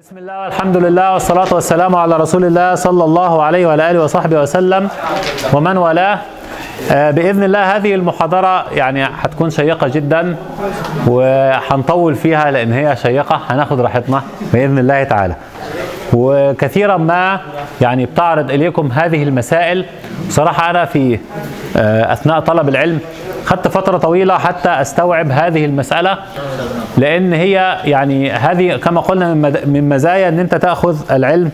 بسم الله والحمد لله والصلاة والسلام على رسول الله صلى الله عليه وعلى آله وصحبه وسلم ومن والاه بإذن الله هذه المحاضرة يعني هتكون شيقة جدا وهنطول فيها لأن هي شيقة هناخد راحتنا بإذن الله تعالى وكثيرا ما يعني بتعرض إليكم هذه المسائل. بصراحة أنا في آه، أثناء طلب العلم خدت فترة طويلة حتى أستوعب هذه المسألة لأن هي يعني هذه كما قلنا من مزايا أن أنت تأخذ العلم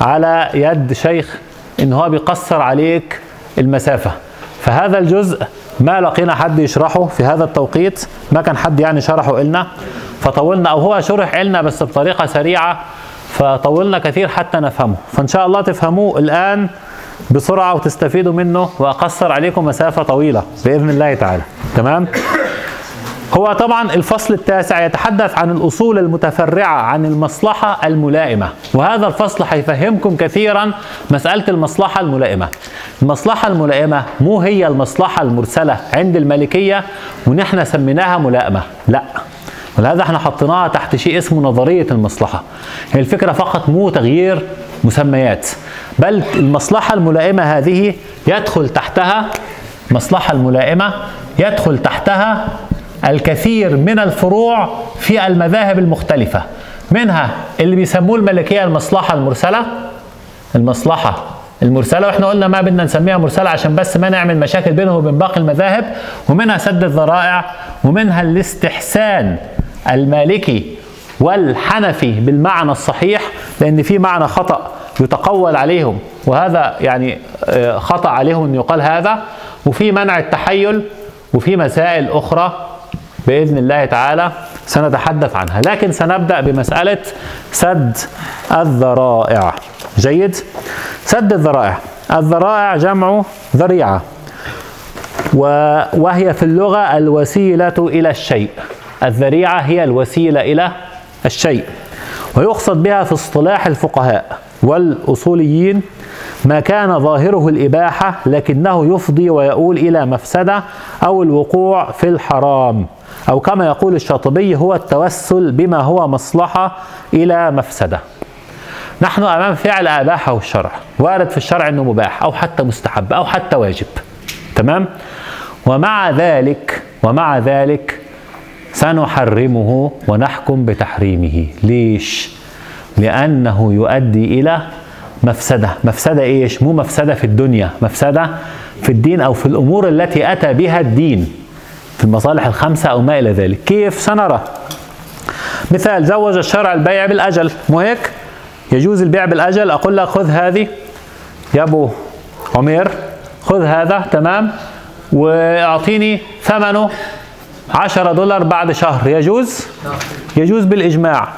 على يد شيخ إن هو بيقصر عليك المسافة. فهذا الجزء ما لقينا حد يشرحه في هذا التوقيت ما كان حد يعني شرحه إلنا. فطولنا أو هو شرح إلنا بس بطريقة سريعة فطولنا كثير حتى نفهمه. فإن شاء الله تفهموه الآن بسرعة وتستفيدوا منه وأقصر عليكم مسافة طويلة بإذن الله تعالى. تمام؟ هو طبعا الفصل التاسع يتحدث عن الأصول المتفرعة عن المصلحة الملائمة. وهذا الفصل هيفهمكم كثيرا مسألة المصلحة الملائمة. المصلحة الملائمة مو هي المصلحة المرسلة عند المالكية ونحن سميناها ملائمة. لا. ولهذا إحنا حطيناها تحت شيء اسمه نظرية المصلحة. هي الفكرة فقط مو تغيير مسميات بل المصلحة الملائمة هذه يدخل تحتها مصلحة الملائمة يدخل تحتها الكثير من الفروع في المذاهب المختلفة. منها اللي بيسموه الملكية المصلحة المرسلة. المصلحة المرسلة وإحنا قلنا ما بدنا نسميها مرسلة عشان بس ما نعمل مشاكل بينهم وبين باقي المذاهب ومنها سد الذرائع ومنها الاستحسان. المالكي والحنفي بالمعنى الصحيح لأن في معنى خطأ يتقول عليهم وهذا يعني آه، خطأ عليهم أن يقال هذا. وفي منع التحيل وفي مسائل أخرى بإذن الله تعالى سنتحدث عنها. لكن سنبدأ بمسألة سد الذرائع. جيد؟ سد الذرائع. الذرائع جمع ذريعة و- وهي في اللغة الوسيلة إلى الشيء. الذريعة هي الوسيلة إلى الشيء ويقصد بها في اصطلاح الفقهاء والأصوليين ما كان ظاهره الإباحة لكنه يفضي ويؤول إلى مفسدة أو الوقوع في الحرام أو كما يقول الشاطبي هو التوسل بما هو مصلحة إلى مفسدة. نحن أمام فعل أباحة الشرع وارد في الشرع أنه مباح أو حتى مستحب أو حتى واجب تمام؟ ومع ذلك ومع ذلك سنحرمه ونحكم بتحريمه. ليش؟ لأنه يؤدي إلى مفسدة. مفسدة إيش؟ مو مفسدة في الدنيا. مفسدة في الدين أو في الأمور التي أتى بها الدين. في المصالح الخمسة أو ما إلى ذلك. كيف؟ سنرى. مثال زوج الشرع البيع بالأجل. مو هيك؟ يجوز البيع بالأجل. أقول لك خذ هذه. يا أبو عمير خذ هذا. تمام؟ وأعطيني ثمنه. 10 دولار بعد شهر. يجوز؟ يجوز بالإجماع.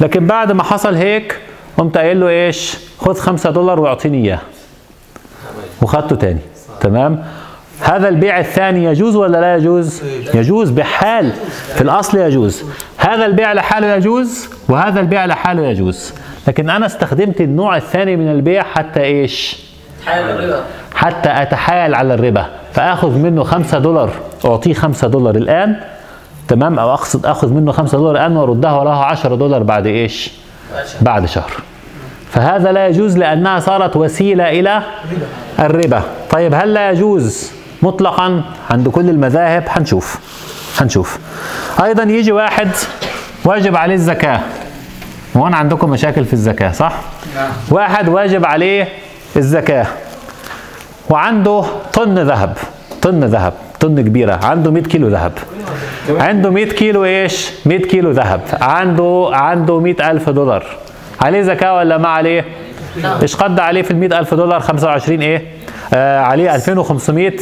لكن بعد ما حصل هيك قمت قايل له إيش؟ خذ 5 دولار واعطيني إياه. وخدته تاني. تمام؟ هذا البيع الثاني يجوز ولا لا يجوز؟ يجوز. بحال. في الأصل يجوز. هذا البيع لحاله يجوز وهذا البيع لحاله يجوز. لكن أنا استخدمت النوع الثاني من البيع حتى إيش؟ حتى أتحايل على الربا فأخذ منه 5 دولار أعطيه 5 دولار الآن تمام؟ أو أقصد أخذ منه 5 دولار الآن وأردها وراه 10 دولار بعد إيش؟ بعد شهر. فهذا لا يجوز لأنها صارت وسيلة إلى الربا. طيب هل لا يجوز مطلقا؟ عند كل المذاهب هنشوف هنشوف. أيضا يجي واحد واجب عليه الزكاة. وهون عندكم مشاكل في الزكاة صح؟ نعم. واحد واجب عليه الزكاة. وعنده طن ذهب. طن ذهب. طن كبيرة. عنده 100 كيلو ذهب. عنده 100 كيلو إيش؟ 100 كيلو ذهب. عنده عنده 100 ألف دولار. عليه زكاة ولا ما عليه؟ إيش قد عليه في ال 100 ألف دولار؟ 25 إيه؟ آه عليه 2500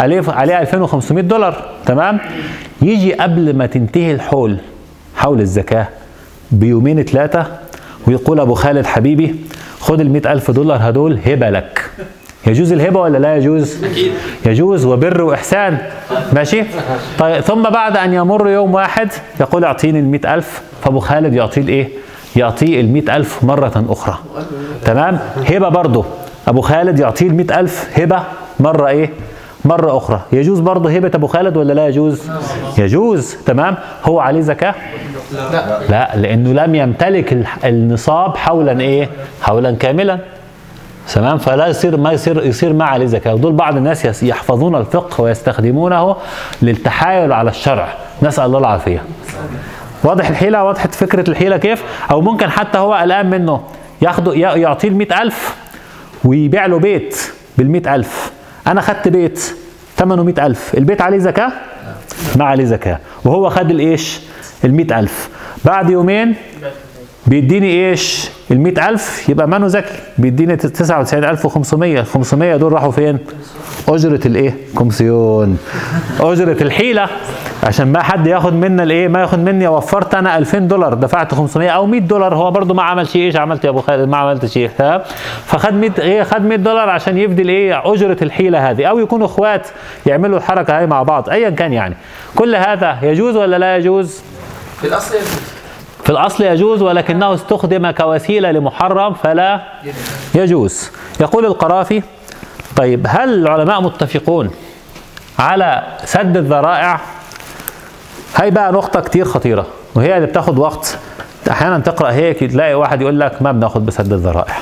عليه عليه 2500 دولار. تمام؟ يجي قبل ما تنتهي الحول حول الزكاة بيومين ثلاثة ويقول أبو خالد حبيبي خد ال ألف دولار هدول هبة لك. يجوز الهبة ولا لا يجوز؟ أكيد. يجوز وبر وإحسان. ماشي؟ طيب ثم بعد أن يمر يوم واحد يقول أعطيني ال ألف. فأبو خالد يعطيه الإيه؟ يعطيه ال ألف مرة أخرى. تمام؟ هبة برضه. أبو خالد يعطيه ال ألف هبة مرة إيه؟ مرة أخرى. يجوز برضه هبة أبو خالد ولا لا يجوز؟ يجوز. تمام. هو عليه زكاة؟ لا. لأنه لم يمتلك النصاب حولا إيه؟ حولا كاملا. تمام. فلا يصير ما يصير يصير ما عليه زكاة. ودول بعض الناس يحفظون الفقه ويستخدمونه للتحايل على الشرع. نسأل الله العافية. واضح الحيلة؟ وضحت فكرة الحيلة كيف؟ أو ممكن حتى هو قلقان منه. ياخده يعطيه ال 100000 ويبيع له بيت بال 100000 أنا خدت بيت ثمنه ألف. البيت عليه زكاة؟ ما عليه زكاة. وهو خد الإيش؟ ال 100000 بعد يومين بيديني إيش؟ ال 100000 يبقى منه ذكي بيديني 99500 500 دول راحوا فين؟ أجرة الإيه؟ كومسيون. أجرة الحيلة. عشان ما حد ياخد منا الايه؟ ما ياخد مني وفرت أنا 2000 دولار دفعت 500 أو 100 دولار. هو برضو ما عمل شيء إيش؟ عملت يا ابو خالد ما عملت شيء. تمام؟ فخد 100 إيه خد 100 دولار عشان يفدي الايه اجرة الحيلة هذه. أو يكونوا اخوات يعملوا الحركة هاي مع بعض ايا كان يعني. كل هذا يجوز ولا لا يجوز؟ في الأصل يجوز. في الأصل يجوز ولكنه استخدم كوسيلة لمحرم فلا يجوز. يقول القرافي طيب هل العلماء متفقون على سد الذرائع؟ هاي بقى نقطة كتير خطيرة وهي اللي بتاخد وقت. أحيانا تقرأ هيك تلاقي واحد يقول لك ما بناخد بسد الذرائع.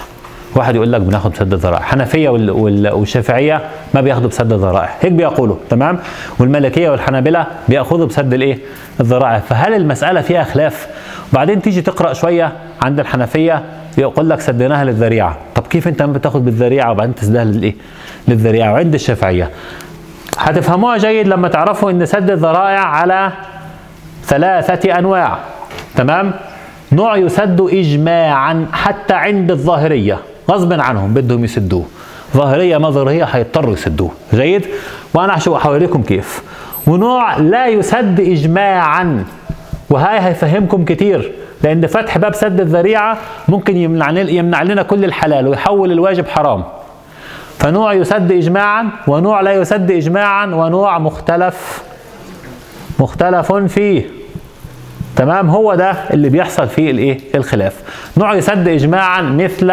واحد يقول لك بناخد بسد الذرائع. حنفية وال- وال- والشافعية ما بياخدوا بسد الذرائع. هيك بيقولوا تمام؟ والملكية والحنابلة بياخدوا بسد الإيه؟ الذرائع. فهل المسألة فيها خلاف؟ وبعدين تيجي تقرأ شوية عند الحنفية يقول لك سدناها للذريعة. طب كيف أنت ما بتاخد بالذريعة وبعدين تسدها للإيه؟ للذريعة؟ وعند الشافعية. هتفهموها جيد لما تعرفوا إن سد الذرائع على ثلاثة أنواع تمام؟ نوع يسد إجماعا حتى عند الظاهرية غصبا عنهم بدهم يسدوه. ظاهرية ما ظاهرية هيضطروا يسدوه. جيد؟ هشو هوريكم كيف. ونوع لا يسد إجماعا وهاي هيفهمكم كتير لأن فتح باب سد الذريعة ممكن يمنع يمنع لنا كل الحلال ويحول الواجب حرام. فنوع يسد إجماعا ونوع لا يسد إجماعا ونوع مختلف مختلف فيه. تمام؟ هو ده اللي بيحصل فيه الإيه؟ الخلاف. نوع يسد اجماعا مثل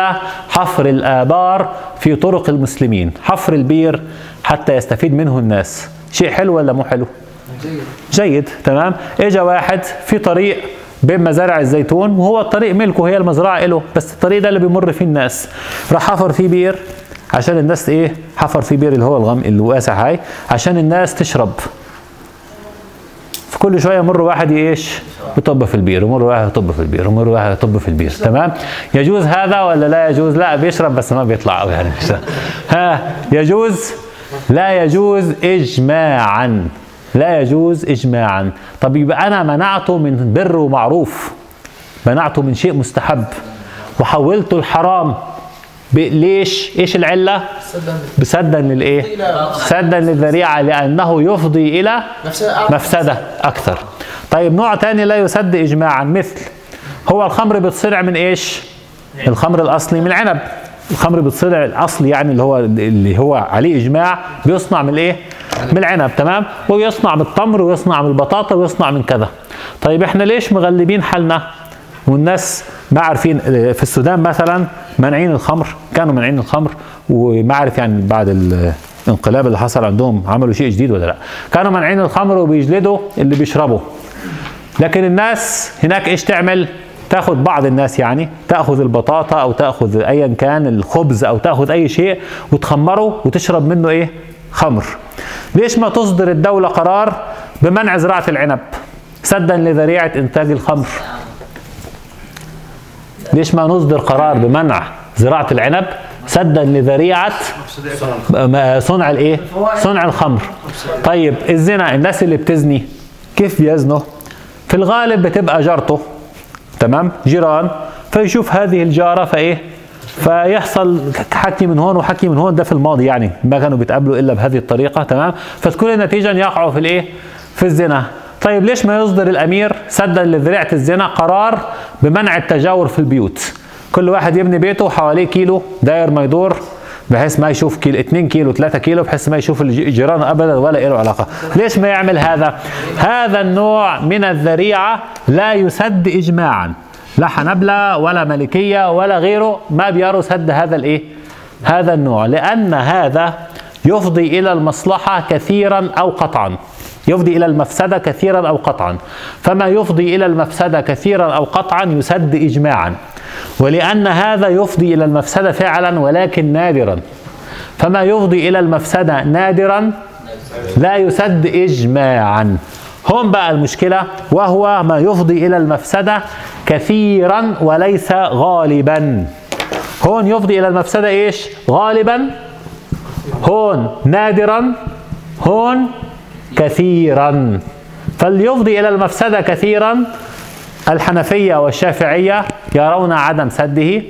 حفر الآبار في طرق المسلمين. حفر البير حتى يستفيد منه الناس. شيء حلو ولا مو حلو؟ جيد. جيد. تمام؟ اجى واحد في طريق بين مزارع الزيتون وهو الطريق ملكه هي المزرعة له بس الطريق ده اللي بيمر فيه الناس. راح حفر فيه بير. عشان الناس إيه حفر فيه بير اللي هو الفم الواسع هاي عشان الناس تشرب. في كل شوية يمر واحد إيش يطب في البير يمر واحد يطب في البير يمر واحد يطب في البير تمام؟ يجوز هذا ولا لا يجوز؟ لا بيشرب بس ما بيطلع قوي يعني. ها يجوز؟ لا يجوز اجماعا. لا يجوز اجماعا. طب يبقى أنا منعته من بر ومعروف منعته من شيء مستحب وحولته الحرام. ليش؟ إيش العلة؟ سدا للإيه؟ إلى- سدا للذريعة لأنه يفضي إلى مفسدة أكثر. طيب نوع تاني لا يسد إجماعا مثل هو الخمر بيتصنع من إيش؟ الخمر الأصلي من عنب. الخمر بيتصنع الأصلي يعني اللي هو اللي هو عليه إجماع بيصنع من إيه؟ من العنب تمام؟ ويصنع من التمر ويصنع من البطاطا ويصنع من كذا. طيب إحنا ليش مغلبين حالنا؟ والناس ما عارفين في السودان مثلا مانعين الخمر كانوا مانعين الخمر وما عارف يعني بعد الانقلاب اللي حصل عندهم عملوا شيء جديد ولا لا. كانوا مانعين الخمر وبيجلدوا اللي بيشربوا. لكن الناس هناك إيش تعمل؟ تأخذ بعض الناس يعني تأخذ البطاطا أو تأخذ ايا كان الخبز أو تأخذ أي شيء وتخمره وتشرب منه إيه؟ خمر. ليش ما تصدر الدولة قرار بمنع زراعة العنب؟ سدا لذريعة إنتاج الخمر. ليش ما نصدر قرار بمنع زراعة العنب؟ سدا لذريعه م- صنع الإيه؟ صنع الخمر. طيب الزنا الناس اللي بتزني كيف بيزنوا؟ في الغالب بتبقى جارته تمام؟ جيران. فيشوف هذه الجارة فإيه؟ فيحصل حكي من هون وحكي من هون. ده في الماضي يعني ما كانوا بيتقابلوا إلا بهذه الطريقة تمام؟ فتكون النتيجة ان يقعوا في الإيه؟ في الزنا. طيب ليش ما يصدر الأمير سدا لذريعه الزنا قرار بمنع التجاور في البيوت؟ كل واحد يبني بيته حواليه كيلو داير ما يدور بحيث ما يشوف كيلو 2 كيلو 3 كيلو بحيث ما يشوف الجيران ابدا ولا له علاقة. ليش ما يعمل هذا؟ هذا النوع من الذريعة لا يسد اجماعا. لا حنبلة ولا ملكية ولا غيره ما بيروا سد هذا الإيه؟ هذا النوع لأن هذا يفضي إلى المصلحة كثيرا أو قطعا. يفضي إلى المفسدة كثيرا أو قطعا. فما يفضي إلى المفسدة كثيرا أو قطعا يسد إجماعا. ولأن هذا يفضي إلى المفسدة فعلا ولكن نادرا. فما يفضي إلى المفسدة نادرا لا يسد إجماعا. هون بقى المشكلة وهو ما يفضي إلى المفسدة كثيرا وليس غالبا. هون يفضي إلى المفسدة إيش؟ غالبا. هون نادرا. هون كثيرا. فليفضي إلى المفسدة كثيرا. الحنفية والشافعية يرون عدم سده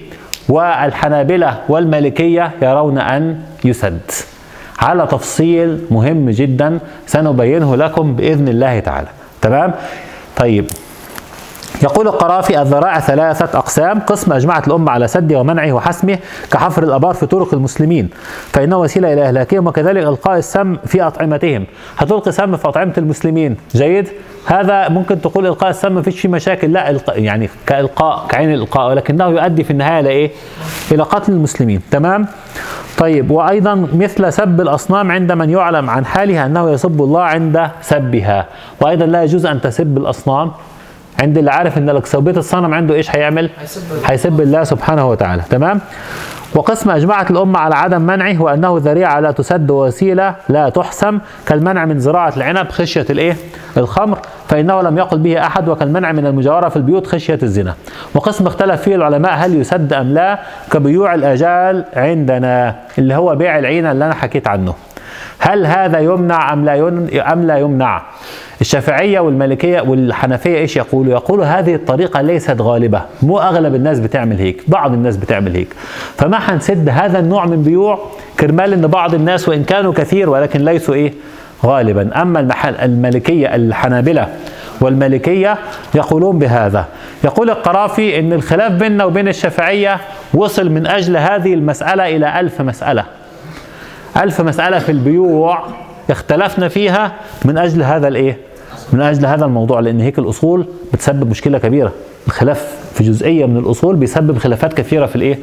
والحنابلة والمالكية يرون أن يسد. على تفصيل مهم جدا سنبينه لكم بإذن الله تعالى. تمام؟ طيب. يقول القرافي الذرائع ثلاثة أقسام قسم أجمعت الأمة على سده ومنعه وحسمه كحفر الأبار في طرق المسلمين فإنه وسيلة إلى إهلاكهم وكذلك إلقاء السم في أطعمتهم. هتلقي سم في أطعمة المسلمين. جيد. هذا ممكن تقول إلقاء السم مفيش فيه مشاكل. لا إلقاء يعني كإلقاء كعين الإلقاء. ولكنه يؤدي في النهاية لإيه إلى قتل المسلمين. تمام؟ طيب. وأيضا مثل سب الأصنام عند من يعلم عن حالها أنه يسب الله عند سبها. وأيضا لا يجوز أن تسب الأصنام. عند اللي عارف إن لك سبيت الصنم عنده إيش هيعمل؟ هيسب الله سبحانه وتعالى تمام؟ وقسم اجمعت الأمة على عدم منعه وأنه ذريعة لا تسد وسيلة لا تحسم كالمنع من زراعة العنب خشية الإيه؟ الخمر فإنه لم يقل به أحد وكالمنع من المجاورة في البيوت خشية الزنا. وقسم اختلف فيه العلماء هل يسد أم لا كبيوع الأجال عندنا اللي هو بيع العينه اللي أنا حكيت عنه. هل هذا يمنع أم لا أم لا يمنع؟ الشافعية والمالكية والحنفية إيش يقولوا؟ يقولوا هذه الطريقة ليست غالبة، مو أغلب الناس بتعمل هيك، بعض الناس بتعمل هيك. فما حنسد هذا النوع من بيوع كرمال إن بعض الناس وإن كانوا كثير ولكن ليسوا إيه؟ غالبا، أما المحل المالكية الحنابلة والمالكية يقولون بهذا. يقول القرافي إن الخلاف بيننا وبين الشافعية وصل من أجل هذه المسألة إلى ألف مسألة. ألف مسألة في البيوع اختلفنا فيها من أجل هذا الإيه؟ من أجل هذا الموضوع لأن هيك الأصول بتسبب مشكلة كبيرة الخلاف في جزئية من الأصول بيسبب خلافات كثيرة في الإيه؟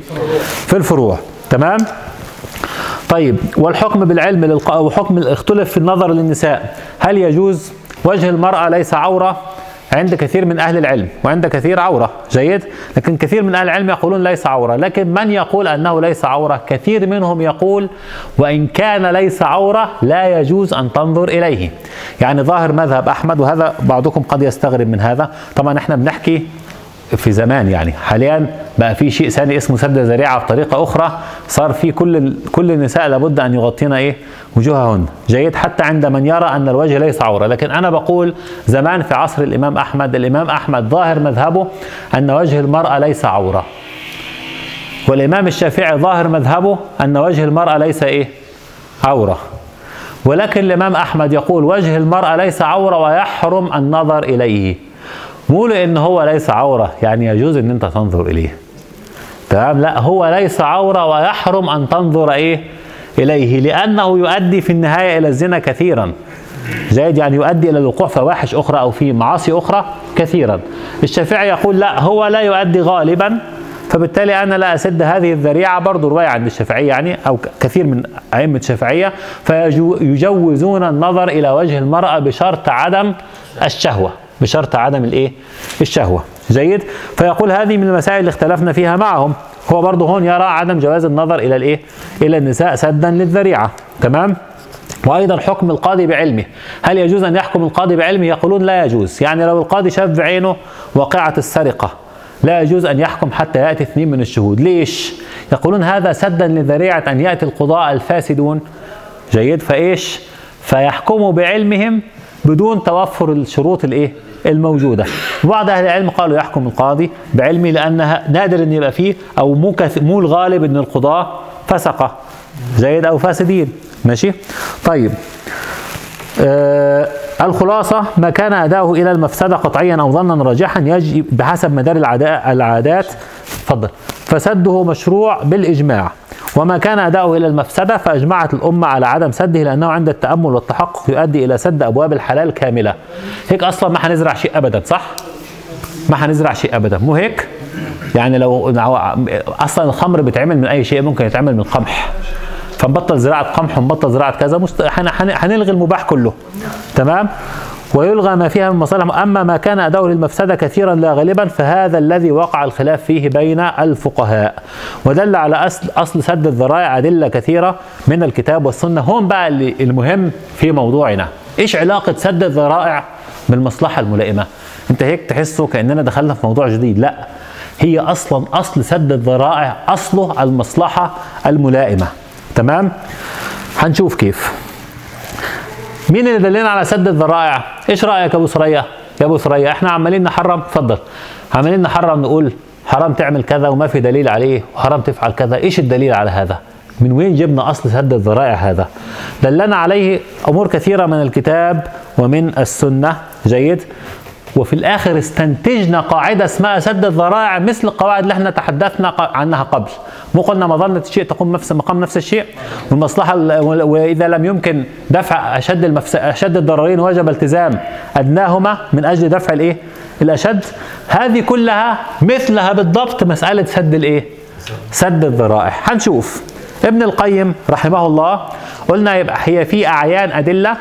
في الفروع تمام؟ طيب والحكم بالعلم للق... وحكم اختلف في النظر للنساء هل يجوز وجه المرأة ليس عورة عند كثير من أهل العلم وعند كثير عورة. جيد؟ لكن كثير من أهل العلم يقولون ليس عورة. لكن من يقول أنه ليس عورة؟ كثير منهم يقول وإن كان ليس عورة لا يجوز أن تنظر إليه. يعني ظاهر مذهب أحمد وهذا بعضكم قد يستغرب من هذا. طبعا إحنا بنحكي في زمان يعني. حاليا بقى في شيء ثاني اسمه سد ذريعة بطريقه أخرى. صار في كل كل النساء لابد أن يغطين إيه؟ وجوههن. جيد حتى عند من يرى أن الوجه ليس عورة. لكن أنا بقول زمان في عصر الإمام أحمد الإمام أحمد ظاهر مذهبه أن وجه المرأة ليس عورة. والإمام الشافعي ظاهر مذهبه أن وجه المرأة ليس إيه؟ عورة. ولكن الإمام أحمد يقول وجه المرأة ليس عورة ويحرم النظر إليه. مو لأن هو ليس عورة يعني يجوز إن أنت تنظر إليه. تمام؟ لا هو ليس عورة ويحرم أن تنظر إيه؟ إليه لأنه يؤدي في النهاية إلى الزنا كثيرا. زائد يعني يؤدي إلى الوقوع في فواحش أخرى أو في معاصي أخرى كثيرا. الشافعي يقول لا هو لا يؤدي غالبا. فبالتالي أنا لا أسد هذه الذريعة. برضه رواية عند الشافعية يعني أو كثير من أئمة الشافعية. فيجوزون النظر إلى وجه المرأة بشرط عدم الشهوة. بشرط عدم الايه؟ الشهوة. جيد؟ فيقول هذه من المسائل اللي اختلفنا فيها معهم. هو برضه هون يرى عدم جواز النظر إلى الإيه؟ إلى النساء سدا للذريعة. تمام؟ وأيضا حكم القاضي بعلمه. هل يجوز أن يحكم القاضي بعلمه؟ يقولون لا يجوز. يعني لو القاضي شاف بعينه واقعه السرقة لا يجوز أن يحكم حتى يأتي اثنين من الشهود. ليش؟ يقولون هذا سدا لذريعة أن يأتي القضاء الفاسدون. جيد؟ فإيش؟ فيحكموا بعلمهم بدون توفر الشروط الإيه؟ الموجودة. وبعض أهل العلم قالوا يحكم القاضي بعلمه لأنها نادر أن يبقى فيه أو مو. مو الغالب أن القضاه فسقه زيد أو فاسدين. ماشي؟ طيب. آه الخلاصة ما كان أداؤه إلى المفسدة قطعيا أو ظنا راجحا يجب بحسب مدار العادات. تفضل. فسده مشروع بالإجماع. وما كان أداؤه إلى المفسدة فأجمعت الأمة على عدم سده لأنه عند التأمل والتحقق يؤدي إلى سد أبواب الحلال كاملة هيك أصلا ما حنزرع شيء أبدا صح؟ ما حنزرع شيء أبدا مو هيك؟ يعني لو أصلا الخمر بيتعمل من أي شيء ممكن يتعمل من قمح فنبطل زراعة قمح ونبطل زراعة كذا مست... هنلغي المباح كله تمام ويلغى ما فيها من مصالح. أما ما كان أداؤه للمفسدة كثيرا لا غالبا فهذا الذي وقع الخلاف فيه بين الفقهاء. ودل على أصل أصل سد الذرائع أدلة كثيرة من الكتاب والسنة. هم بقى المهم في موضوعنا. إيش علاقة سد الذرائع بالمصلحة الملائمة؟ أنت هيك تحسه كأننا دخلنا في موضوع جديد. لا هي أصلا أصل سد الذرائع أصله المصلحة الملائمة. تمام؟ هنشوف كيف. مين اللي دلنا على سد الذرائع؟ إيش رأيك يا أبو ثريا يا أبو ثريا إحنا عمالين نحرم اتفضل. عمالين نحرم نقول حرام تعمل كذا وما في دليل عليه وحرام تفعل كذا. إيش الدليل على هذا؟ من وين جبنا أصل سد الذرائع هذا؟ دلنا عليه أمور كثيرة من الكتاب ومن السنة. جيد؟ وفي الآخر استنتجنا قاعدة اسمها سد الذرائع مثل القواعد اللي إحنا تحدثنا عنها قبل. مو قلنا مظنه الشيء تقوم نفس مقام نفس الشيء؟ والمصلحة ال- وإذا لم يمكن دفع أشد المفس... أشد الضررين وجب التزام أدناهما من أجل دفع الإيه؟ الأشد. هذه كلها مثلها بالضبط مسألة سد الإيه؟ سد الذرائع. هنشوف. ابن القيم رحمه الله قلنا يبقى هي في أعيان أدلة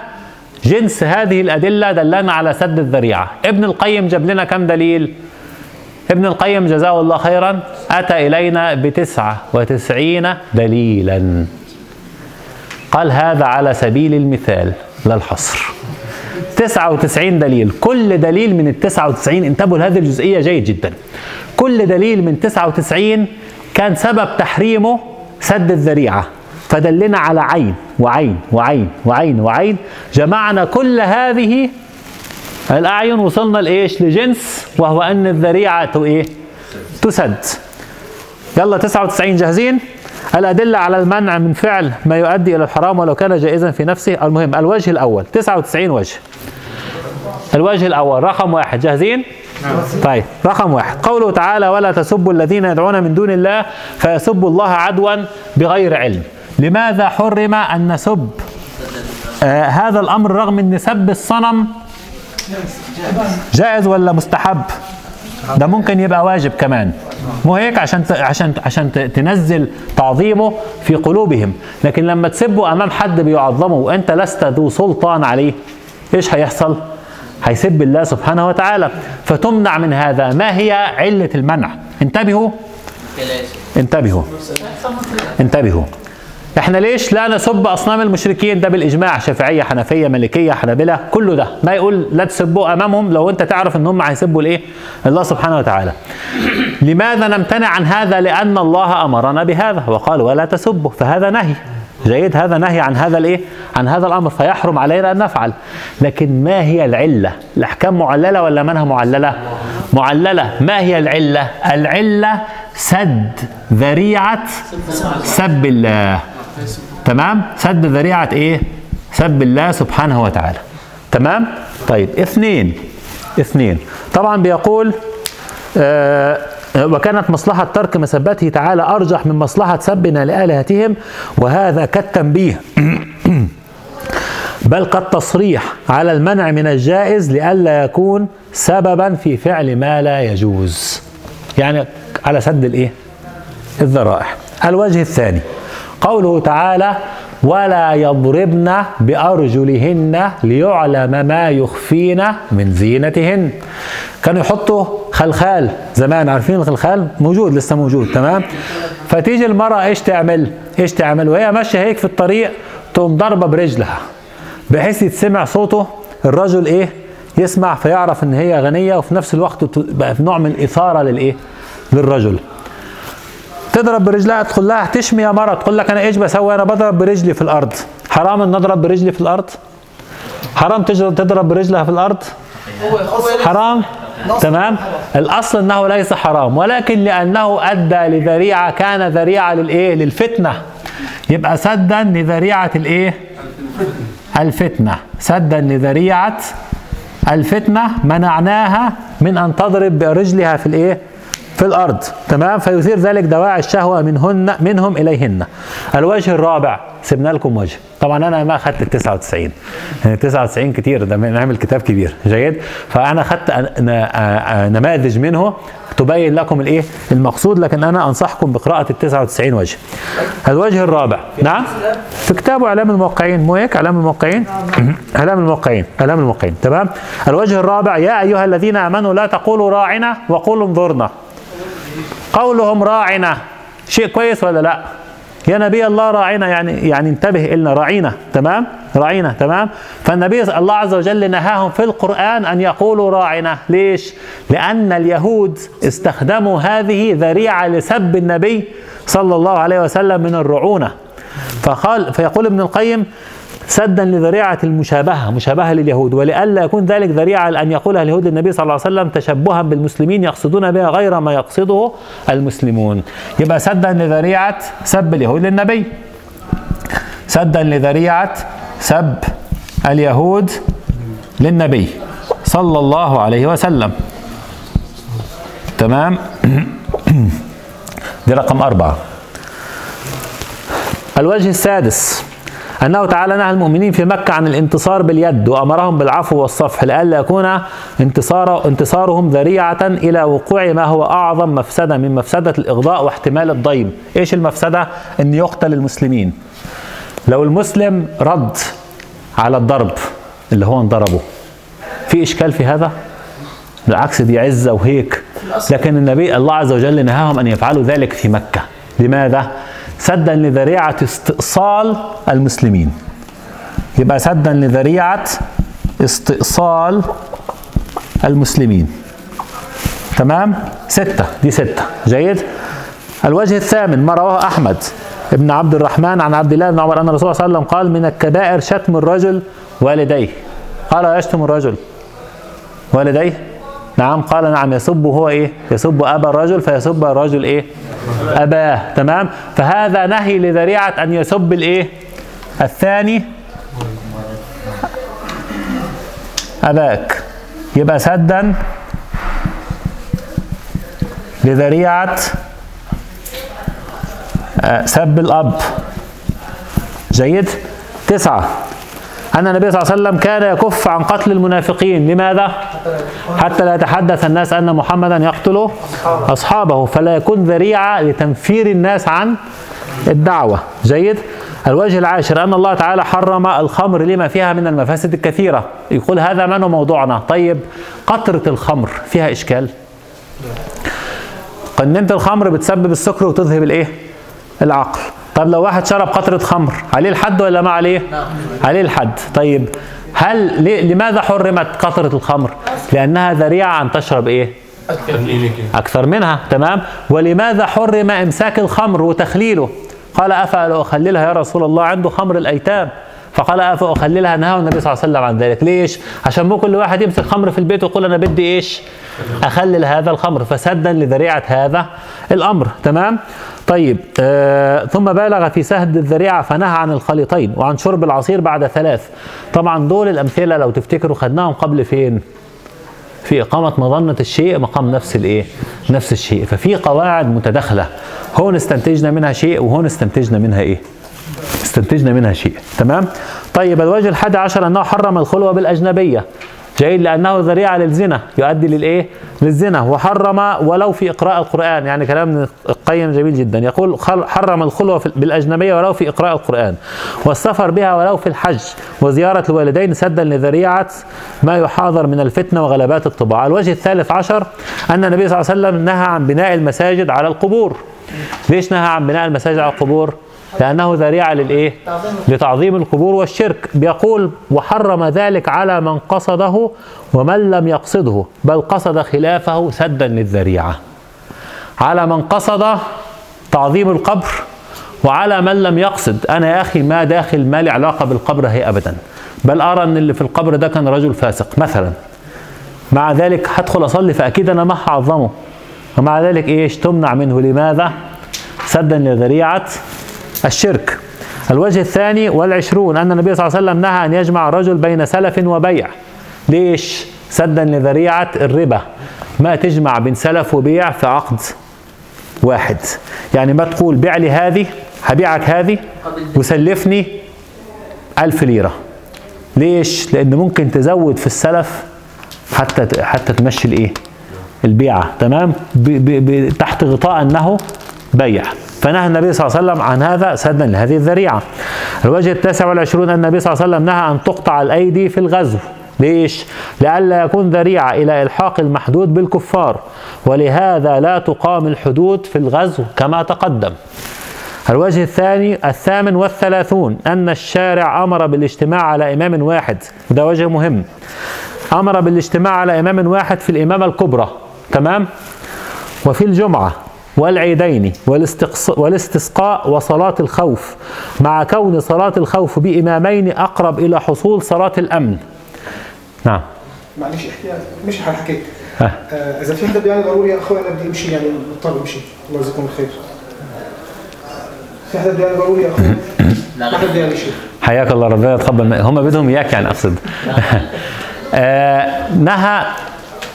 جنس هذه الأدلة دلنا على سد الذريعة. ابن القيم جاب لنا كم دليل؟ ابن القيم جزاه الله خيرا أتى إلينا بتسعة وتسعين دليلا. قال هذا على سبيل المثال لا الحصر 99 دليل. كل دليل من ال 99 انتبهوا لهذه الجزئية جيد جدا. كل دليل من 99 كان سبب تحريمه سد الذريعة. فدلنا على عين. وعين وعين وعين وعين. جمعنا كل هذه الأعين وصلنا لإيش؟ لجنس وهو أن الذريعة إيه؟ تسد. يلا 99 جاهزين؟ الأدلة على المنع من فعل ما يؤدي إلى الحرام ولو كان جائزا في نفسه. المهم الوجه الأول 99 وجه. الوجه الأول رقم واحد جاهزين؟ طيب رقم واحد. قوله تعالى ولا تسبوا الذين يدعون من دون الله فيسبوا الله عدوا بغير علم. لماذا حرم أن نسب؟ آه هذا الأمر رغم أن سب الصنم جائز ولا مستحب؟ ده ممكن يبقى واجب كمان. مو هيك؟ عشان عشان عشان تنزل تعظيمه في قلوبهم. لكن لما تسبه أمام حد بيعظمه وأنت لست ذو سلطان عليه إيش هيحصل؟ هيسب الله سبحانه وتعالى. فتمنع من هذا. ما هي علة المنع؟ انتبهوا. انتبهوا. انتبهوا. إحنا ليش لا نسب أصنام المشركين؟ ده بالإجماع. شافعية حنفية مالكيه حنابلة كله ده. ما يقول لا تسبوا أمامهم لو أنت تعرف إن هم هيسبوا الايه الله سبحانه وتعالى. لماذا نمتنع عن هذا؟ لأن الله أمرنا بهذا. وقال ولا تسبوا. فهذا نهي. جيد. هذا نهي عن هذا الإيه؟ عن هذا الأمر. فيحرم علينا أن نفعل. لكن ما هي العلة؟ الأحكام معللة ولا منها معللة؟ معللة. ما هي العلة؟ العلة سد ذريعة سب الله. تمام؟ سد ذريعة إيه؟ سب الله سبحانه وتعالى. تمام؟ طيب اثنين اثنين. طبعا بيقول آه وكانت مصلحة ترك مسبته تعالى أرجح من مصلحة سبنا لآلهتهم وهذا كالتنبيه. بل قد تصريح على المنع من الجائز لئلا يكون سببا في فعل ما لا يجوز. يعني على سد الإيه؟ الذرائع. الوجه الثاني. قوله تعالى ولا يضربن بأرجلهن ليعلم ما يخفين من زينتهن. كانوا يحطوا خلخال زمان عارفين الخلخال؟ موجود لسه موجود تمام؟ فتيجي المرأة إيش تعمل؟ إيش تعمل؟ وهي ماشية هيك في الطريق تقوم ضربة برجلها بحيث يتسمع صوته الرجل إيه؟ يسمع فيعرف إن هي غنية وفي نفس الوقت بقى في نوع من الإثارة للإيه؟ للرجل. تضرب برجلها تقول لها تشمي يا مرة. تقول لك أنا إيش بسوي؟ أنا بضرب برجلي في الأرض. حرام إن اضرب برجلي في الأرض؟ حرام تضرب برجلها في الأرض؟ حرام؟ تمام؟ الأصل إنه ليس حرام ولكن لأنه أدى لذريعة كان ذريعة للإيه؟ للفتنة. يبقى سدا لذريعة الإيه؟ الفتنة. سدا لذريعة الفتنة منعناها من أن تضرب برجلها في الإيه؟ في الأرض. تمام؟ فيثير ذلك دواعي الشهوة منهن منهم إليهن. الوجه الرابع سيبنا لكم وجه. طبعا أنا ما أخذت ال 99 يعني 99 كتير ده نعمل كتاب كبير. جيد؟ فأنا أخذت نماذج منه. تبين لكم الإيه؟ المقصود لكن أنا أنصحكم بقراءة ال 99 وجه. الوجه الرابع. نعم؟ في كتاب أعلام الموقعين. مو هيك أعلام الموقعين؟ أعلام الموقعين. أعلام الموقعين. تمام؟ الوجه الرابع. يا أيها الذين آمنوا لا تقولوا راعنا وقولوا انظرنا. قولهم راعنا. شيء كويس ولا لا؟ يا نبي الله راعينا يعني يعني انتبه إلنا راعينا تمام؟ راعينا تمام؟ فالنبي الله عز وجل نهاهم في القرآن أن يقولوا راعنا. ليش؟ لأن اليهود استخدموا هذه ذريعة لسب النبي صلى الله عليه وسلم من الرعونة. فقال فيقول ابن القيم سدا لذريعة المشابهة مشابهة لليهود. ولئلا يكون ذلك ذريعة لأن يقولها اليهود للنبي صلى الله عليه وسلم تشبها بالمسلمين يقصدون بها غير ما يقصده المسلمون. يبقى سدا لذريعة سب اليهود للنبي. سدا لذريعة سب اليهود للنبي صلى الله عليه وسلم. تمام؟ دي رقم أربعة. الوجه السادس. أنه تعالى نهى المؤمنين في مكة عن الانتصار باليد وأمرهم بالعفو والصفح لئلا يكون انتصار انتصارهم ذريعة إلى وقوع ما هو أعظم مفسدة من مفسدة الإغضاء واحتمال الضيم إيش المفسدة؟ أن يقتل المسلمين لو المسلم رد على الضرب اللي هو انضربه في إشكال في هذا؟ بالعكس دي عزة وهيك لكن النبي الله عز وجل نهاهم أن يفعلوا ذلك في مكة لماذا؟ سدا لذريعة استئصال المسلمين. يبقى سدا لذريعة استئصال المسلمين. تمام؟ ستة دي ستة. جيد؟ الوجه الثامن ما رواه أحمد ابن عبد الرحمن عن عبد الله بن عمر أن الرسول صلى الله عليه وسلم قال من الكبائر شتم الرجل والديه. قال يشتم الرجل والديه؟ نعم قال نعم يسب هو إيه؟ يسب أبا الرجل فيسب الرجل إيه؟ أباه. تمام؟ فهذا نهي لذريعة أن يسب الإيه؟ الثاني. أباك. يبقى سدا لذريعة آه، سب الأب. جيد؟ تسعة. أن النبي صلى الله عليه وسلم كان يكف عن قتل المنافقين لماذا؟ حتى لا يتحدث الناس أن محمدا يقتل أصحابه فلا يكون ذريعة لتنفير الناس عن الدعوة جيد؟ الوجه العاشر أن الله تعالى حرم الخمر لما فيها من المفاسد الكثيرة يقول هذا من موضوعنا طيب قطرة الخمر فيها إشكال قنينة الخمر بتسبب السكر وتذهب الإيه؟ العقل طب لو واحد شرب قطرة خمر عليه الحد ولا ما عليه؟ عليه الحد. طيب هل لماذا حرمت قطرة الخمر؟ لأنها ذريعة أن تشرب إيه؟ أكثر منها. تمام؟ ولماذا حرم إمساك الخمر وتخليله؟ قال أفأ أخللها يا رسول الله عنده خمر الأيتام. فقال أفأ أخللها نهى النبي صلى الله عليه وسلم عن ذلك. ليش؟ عشان مو كل واحد يمسك خمر في البيت ويقول أنا بدي إيش؟ أخلل هذا الخمر. فسدا لذريعة هذا الأمر. تمام؟ طيب آه ثم بالغ في سهد الذريعة فنهى عن الخليطين وعن شرب العصير بعد ثلاث. طبعا دول الأمثلة لو تفتكروا خدناهم قبل فين؟ في إقامة مظنة الشيء مقام نفس الإيه؟ نفس الشيء، ففي قواعد متداخلة، هون استنتجنا منها شيء وهون استنتجنا منها إيه؟ استنتجنا منها شيء، تمام؟ طيب الوجه الحادي عشر أنه حرم الخلوة بالأجنبية، جيد لأنه ذريعة للزنا، يؤدي للإيه؟ للزنا، وحرم ولو في إقراء القرآن، يعني كلام القيم جميل جدا، يقول حرم الخلوة بالأجنبية ولو في إقراء القرآن، والسفر بها ولو في الحج، وزيارة الوالدين سدا لذريعة ما يحاذر من الفتنة وغلبات الطباع. الوجه الثالث عشر أن النبي صلى الله عليه وسلم نهى عن بناء المساجد على القبور. ليش نهى عن بناء المساجد على القبور؟ لأنه ذريعة للإيه؟ لتعظيم القبور والشرك. بيقول وحرم ذلك على من قصده ومن لم يقصده بل قصد خلافه سدا للذريعة. على من قصد تعظيم القبر وعلى من لم يقصد. أنا يا أخي ما داخل ما لي علاقة بالقبر هي ابدا. بل أرى أن اللي في القبر ده كان رجل فاسق مثلا. مع ذلك هدخل أصلي فأكيد أنا ما هعظمه. ومع ذلك إيش؟ تمنع منه. لماذا؟ سدا لذريعة. الشرك. الوجه الثاني والعشرون أن النبي صلى الله عليه وسلم نهى أن يجمع الرجل بين سلف وبيع. ليش؟ سدا لذريعة الربا. ما تجمع بين سلف وبيع في عقد واحد. يعني ما تقول بيع لي هذه هبيعك هذه وسلفني ألف ليرة. ليش؟ لأن ممكن تزود في السلف حتى حتى تمشي الإيه؟ البيعة. تمام؟ ب ب ب تحت غطاء أنه بيع. فنهى النبي صلى الله عليه وسلم عن هذا سدا لهذه الذريعة. الوجه التاسع والعشرون النبي صلى الله عليه وسلم نهى أن تقطع الأيدي في الغزو. ليش؟ لئلا يكون ذريعة إلى إلحاق المحدود بالكفار. ولهذا لا تقام الحدود في الغزو كما تقدم. الوجه الثاني الثامن والثلاثون أن الشارع أمر بالاجتماع على إمام واحد. وده وجه مهم. أمر بالاجتماع على إمام واحد في الإمامة الكبرى. تمام؟ وفي الجمعة. والعيدين والاستسقاء وصلاة الخوف. مع كون صلاة الخوف بإمامين أقرب إلى حصول صلاة الأمن. نعم. معلش احكي مش حكيت؟ ها. آه إذا في حدا بيعني ضروري يا أخوي أنا بدي امشي يعني مضطر امشي الله يجزيكم الخير. في حدا بيعني ضروري يا أخوي؟ ما حدا بيعني شيء؟ حياك الله ربنا يتقبل. هم بدهم إياك يعني أقصد. آه، نهى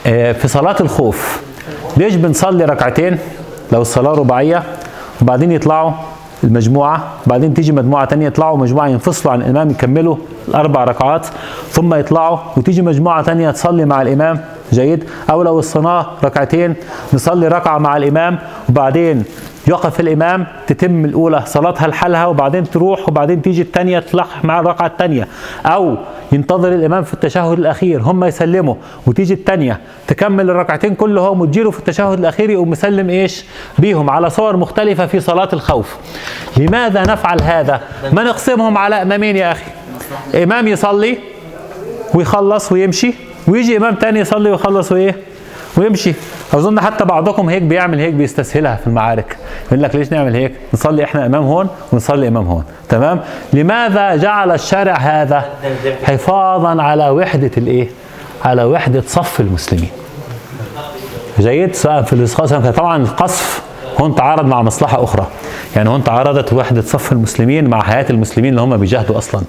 آه، في صلاة الخوف. ليش بنصلي ركعتين؟ لو الصلاة رباعية وبعدين يطلعوا المجموعة بعدين تيجي مجموعة تانية يطلعوا مجموعة ينفصلوا عن الإمام يكملوا الأربع ركعات ثم يطلعوا وتيجي مجموعة تانية تصلي مع الإمام جيد. أو لو الصلاة ركعتين نصلي ركعة مع الإمام وبعدين يقف الإمام تتم الأولى صلاتها لحالها وبعدين تروح وبعدين تيجي الثانية تلح مع الركعة الثانية أو ينتظر الإمام في التشهد الأخير هم يسلموا وتيجي الثانية تكمل الركعتين كلهم وتجيله في التشهد الأخير يقوم مسلم إيش؟ بيهم على صور مختلفة في صلاة الخوف. لماذا نفعل هذا؟ ما نقسمهم على إمامين يا أخي؟ إمام يصلي ويخلص ويمشي؟ ويجي إمام تاني يصلي ويخلص وإيه؟ ويمشي. أظن حتى بعضكم هيك بيعمل هيك بيستسهلها في المعارك. يقول لك ليش نعمل هيك؟ نصلي إحنا إمام هون ونصلي إمام هون. تمام؟ لماذا جعل الشارع هذا حفاظا على وحدة الإيه؟ على وحدة صف المسلمين. جيد؟ سواء في الاسقاط طبعا القصف هون تعارض مع مصلحة أخرى. يعني هون تعارضت وحدة صف المسلمين مع حياة المسلمين اللي هم بيجاهدوا أصلا.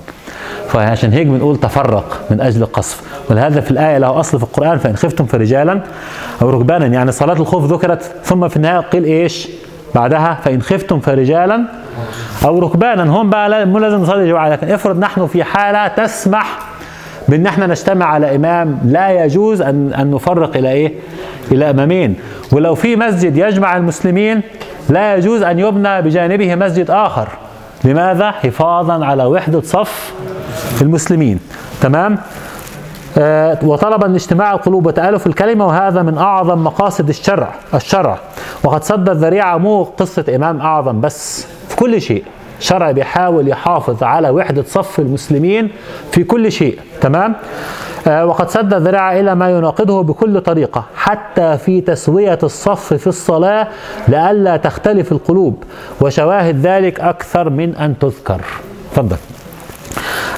فعشان هيك بنقول تفرق من أجل القصف ولهذا في الآية له أصل في القرآن فإن خفتم فرجالا أو ركبانا يعني صلاة الخوف ذكرت ثم في النهاية قيل إيش؟ بعدها فإن خفتم فرجالا أو ركبانا هون بقى مو لازم نصلي جماعة لكن افرض نحن في حالة تسمح بأن إحنا نجتمع على إمام لا يجوز ان أن نفرق إلى إيه؟ إلى أمامين ولو في مسجد يجمع المسلمين لا يجوز أن يبنى بجانبه مسجد آخر لماذا؟ حفاظا على وحدة صف المسلمين. تمام؟ آه، وطلب ان اجتماع القلوب وتآلف الكلمة وهذا من أعظم مقاصد الشرع الشرع. وقد سد الذريعة مو قصة إمام أعظم بس في كل شيء. الشرع بيحاول يحافظ على وحدة صف المسلمين في كل شيء. تمام؟ آه، وقد سد الذريعة إلى ما يناقضه بكل طريقة حتى في تسوية الصف في الصلاة لئلا تختلف القلوب. وشواهد ذلك أكثر من أن تذكر. تفضل.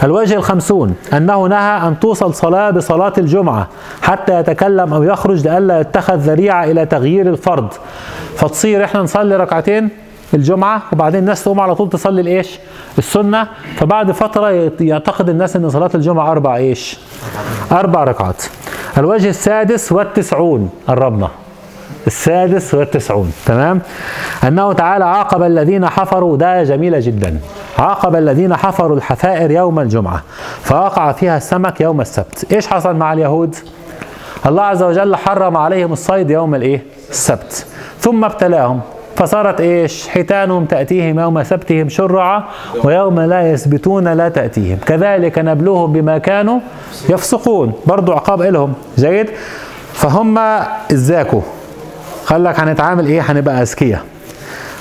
الوجه الخمسون أنه نهى أن توصل صلاة بصلاة الجمعة حتى يتكلم أو يخرج لئلا يتخذ ذريعة إلى تغيير الفرض. فتصير إحنا نصلي ركعتين الجمعة وبعدين الناس تقوم على طول تصلي الإيش السنة. فبعد فترة يعتقد الناس أن صلاة الجمعة أربع إيش؟ أربع ركعات. الوجه السادس والتسعون قربنا السادس والتسعون. تمام؟ أنه تعالى عاقب الذين حفروا ده جميلة جدا. عاقب الذين حفروا الحفائر يوم الجمعة فوقع فيها السمك يوم السبت. إيش حصل مع اليهود؟ الله عز وجل حرم عليهم الصيد يوم الإيه؟ السبت. ثم ابتلاهم فصارت إيش؟ حيتانهم تأتيهم يوم سبتهم شرعا ويوم لا يثبتون لا تأتيهم. كذلك نبلوهم بما كانوا يفسقون. برضو عقاب إلهم. جيد؟ فهم إزاكوا. قال لك هنتعامل إيه؟ هنبقى أذكياء.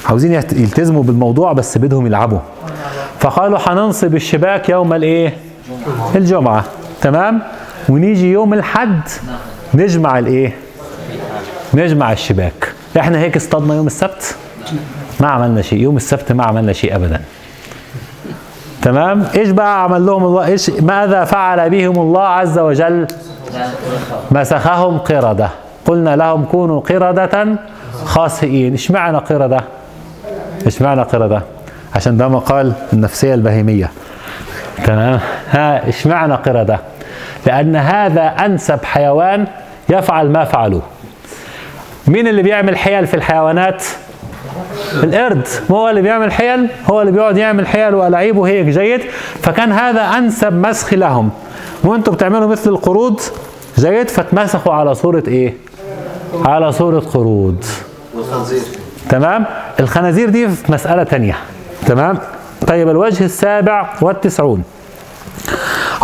عاوزين يلتزموا بالموضوع بس بدهم يلعبوا. فقالوا هننصب الشباك يوم الايه؟ الجمعة. تمام؟ ونيجي يوم الحد نجمع الايه؟ نجمع الشباك. إحنا هيك اصطادنا يوم السبت؟ ما عملنا شيء. يوم السبت ما عملنا شيء ابدا. تمام؟ إيش بقى عمل لهم الله؟ إيش ماذا فعل بهم الله عز وجل؟ مسخهم قردة. قلنا لهم كونوا قردة خاسئين. إيش معنى قردة؟ إيش معنى قردة؟ عشان ده مقال النفسية البهيمية. تمام؟ ها إيش معنى قردة؟ لأن هذا أنسب حيوان يفعل ما فعلوه. مين اللي بيعمل حيل في الحيوانات؟ القرد. هو اللي بيعمل حيل؟ هو اللي بيقعد يعمل حيل وألاعيبه هيك جيد. فكان هذا أنسب مسخ لهم. وأنتم بتعملوا مثل القرود؟ جيد؟ فتمسخوا على صورة إيه؟ على صورة قرود. والخنزير. تمام؟ الخنازير دي في مسألة تانية. تمام؟ طيب الوجه السابع والتسعون.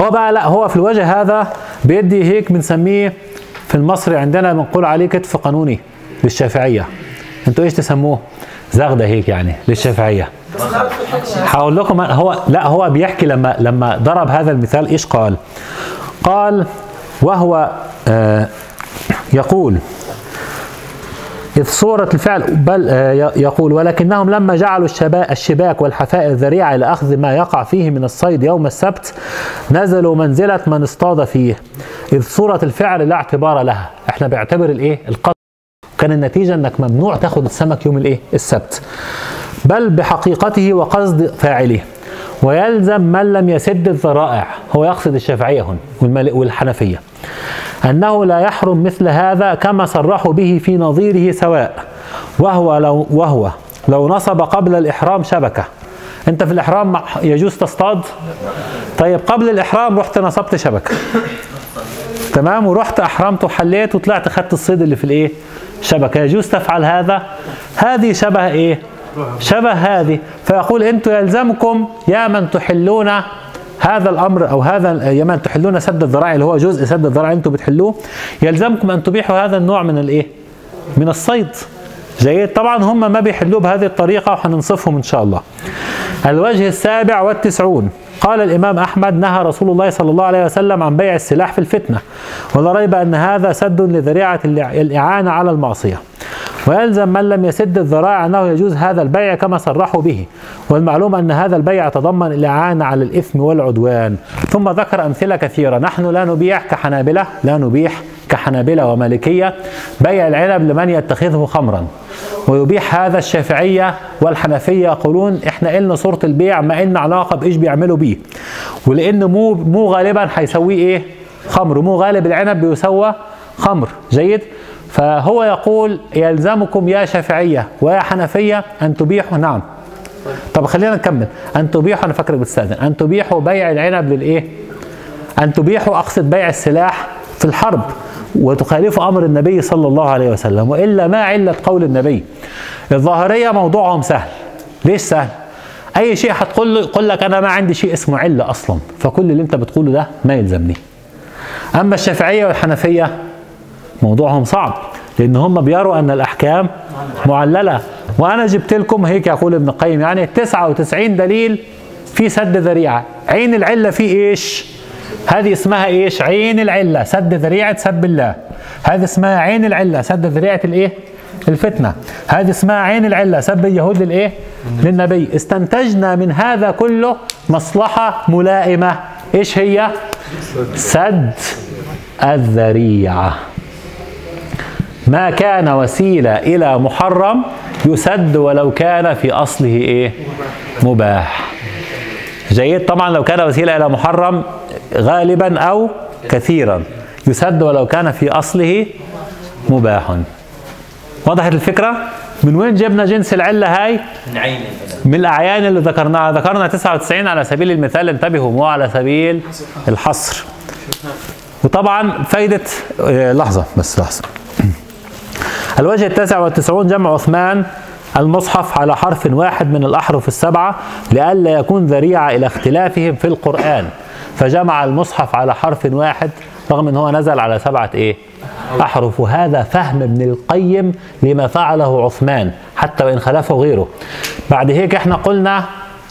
هو بقى لا هو في الوجه هذا بيدي هيك بنسميه في المصري عندنا بنقول عليه كتف قانوني للشافعية. أنتوا إيش تسموه؟ زغدة هيك يعني للشافعية. هقول لكم هو لا هو بيحكي لما لما ضرب هذا المثال إيش قال؟ قال وهو آه يقول إذ صورة الفعل بل آه، يقول ولكنهم لما جعلوا الشبا- الشباك والحفائر ذريعة إلى أخذ ما يقع فيه من الصيد يوم السبت نزلوا منزلة من اصطاد فيه. إذ صورة الفعل لا اعتبار لها. إحنا بيعتبر الإيه؟ القصد كان النتيجة إنك ممنوع تاخد السمك يوم الإيه؟ السبت. بل بحقيقته وقصد فاعله. ويلزم من لم يسد الذرائع. هو يقصد الشافعية هنا والحنفية. أنه لا يحرم مثل هذا كما صرحوا به في نظيره سواء. وهو لو وهو لو نصب قبل الإحرام شبكة. أنت في الإحرام يجوز تصطاد؟ طيب قبل الإحرام رحت نصبت شبكة. تمام؟ ورحت أحرمت وحليت وطلعت خدت الصيد اللي في الإيه؟ شبكة. يجوز تفعل هذا؟ هذه شبه إيه؟ شبه هذه. فيقول أنتم يلزمكم يا من تحلون هذا الأمر أو هذا يا من تحلون سد الذراع اللي هو جزء سد الذراع أنتم بتحلوه. يلزمكم أن تبيحوا هذا النوع من الايه من الصيد. جيد طبعا هم ما بيحلوه بهذه الطريقة وهننصفهم إن شاء الله. الوجه السابع والتسعون. قال الإمام أحمد نهى رسول الله صلى الله عليه وسلم عن بيع السلاح في الفتنة. ولا ريب أن هذا سد لذريعة الإع- الإعانة على المعصية. ويلزم من لم يسد الذراع أنه يجوز هذا البيع كما صرحوا به. والمعلوم أن هذا البيع يتضمن الإعانة على الإثم والعدوان. ثم ذكر أمثلة كثيرة. نحن لا نبيع كحنابلة لا نبيح كحنابلة ومالكية. بيع العنب لمن يتخذه خمرا. ويبيح هذا الشافعية والحنفية يقولون إحنا إلنا صورة البيع ما إلنا علاقة بإيش بيعملوا بيه. ولأن مو مو غالبا هيسويه إيه؟ خمر. مو غالب العنب بيسوى خمر. جيد؟ فهو يقول يلزمكم يا شافعية ويا حنفية أن تبيحوا نعم. طب خلينا نكمل. أن تبيحوا أنا فاكرك بتستأذن. أن تبيحوا بيع العنب للإيه؟ أن تبيحوا أقصد بيع السلاح في الحرب وتخالفوا أمر النبي صلى الله عليه وسلم وإلا ما علة قول النبي. الظاهرية موضوعهم سهل. ليش سهل؟ أي شيء هتقول يقول لك أنا ما عندي شيء اسمه علة أصلا فكل اللي أنت بتقوله ده ما يلزمني. أما الشافعية والحنفية موضوعهم صعب لأن هم بيروا أن الأحكام معللة. وأنا جبت لكم هيك يقول ابن القيم يعني 99 دليل في سد ذريعة. عين العلة في إيش؟ هذه اسمها إيش؟ عين العلة. سد ذريعة سب الله. هذه اسمها عين العلة. سد ذريعة الإيه؟ الفتنة. هذه اسمها عين العلة. سب اليهود للإيه؟ للنبي. استنتجنا من هذا كله مصلحة ملائمة. إيش هي؟ سد الذريعة. ما كان وسيلة إلى محرم يسد ولو كان في أصله إيه؟ مباح. جيد. طبعا لو كان وسيلة إلى محرم غالبا أو كثيرا. يسد ولو كان في أصله مباح. وضحت الفكرة؟ من وين جبنا جنس العلة هاي؟ من عين. من الأعيان اللي ذكرناها. ذكرنا 99 على سبيل المثال. انتبهوا مو على سبيل الحصر. وطبعا فايدة آه، لحظة بس لحظة. الوجه التاسع والتسعون جمع عثمان المصحف على حرف واحد من الأحرف السبعة لئلا يكون ذريعة إلى اختلافهم في القرآن. فجمع المصحف على حرف واحد رغم إن هو نزل على سبعة إيه؟ أحرف. وهذا فهم ابن القيم لما فعله عثمان حتى وإن خلفه غيره. بعد هيك إحنا قلنا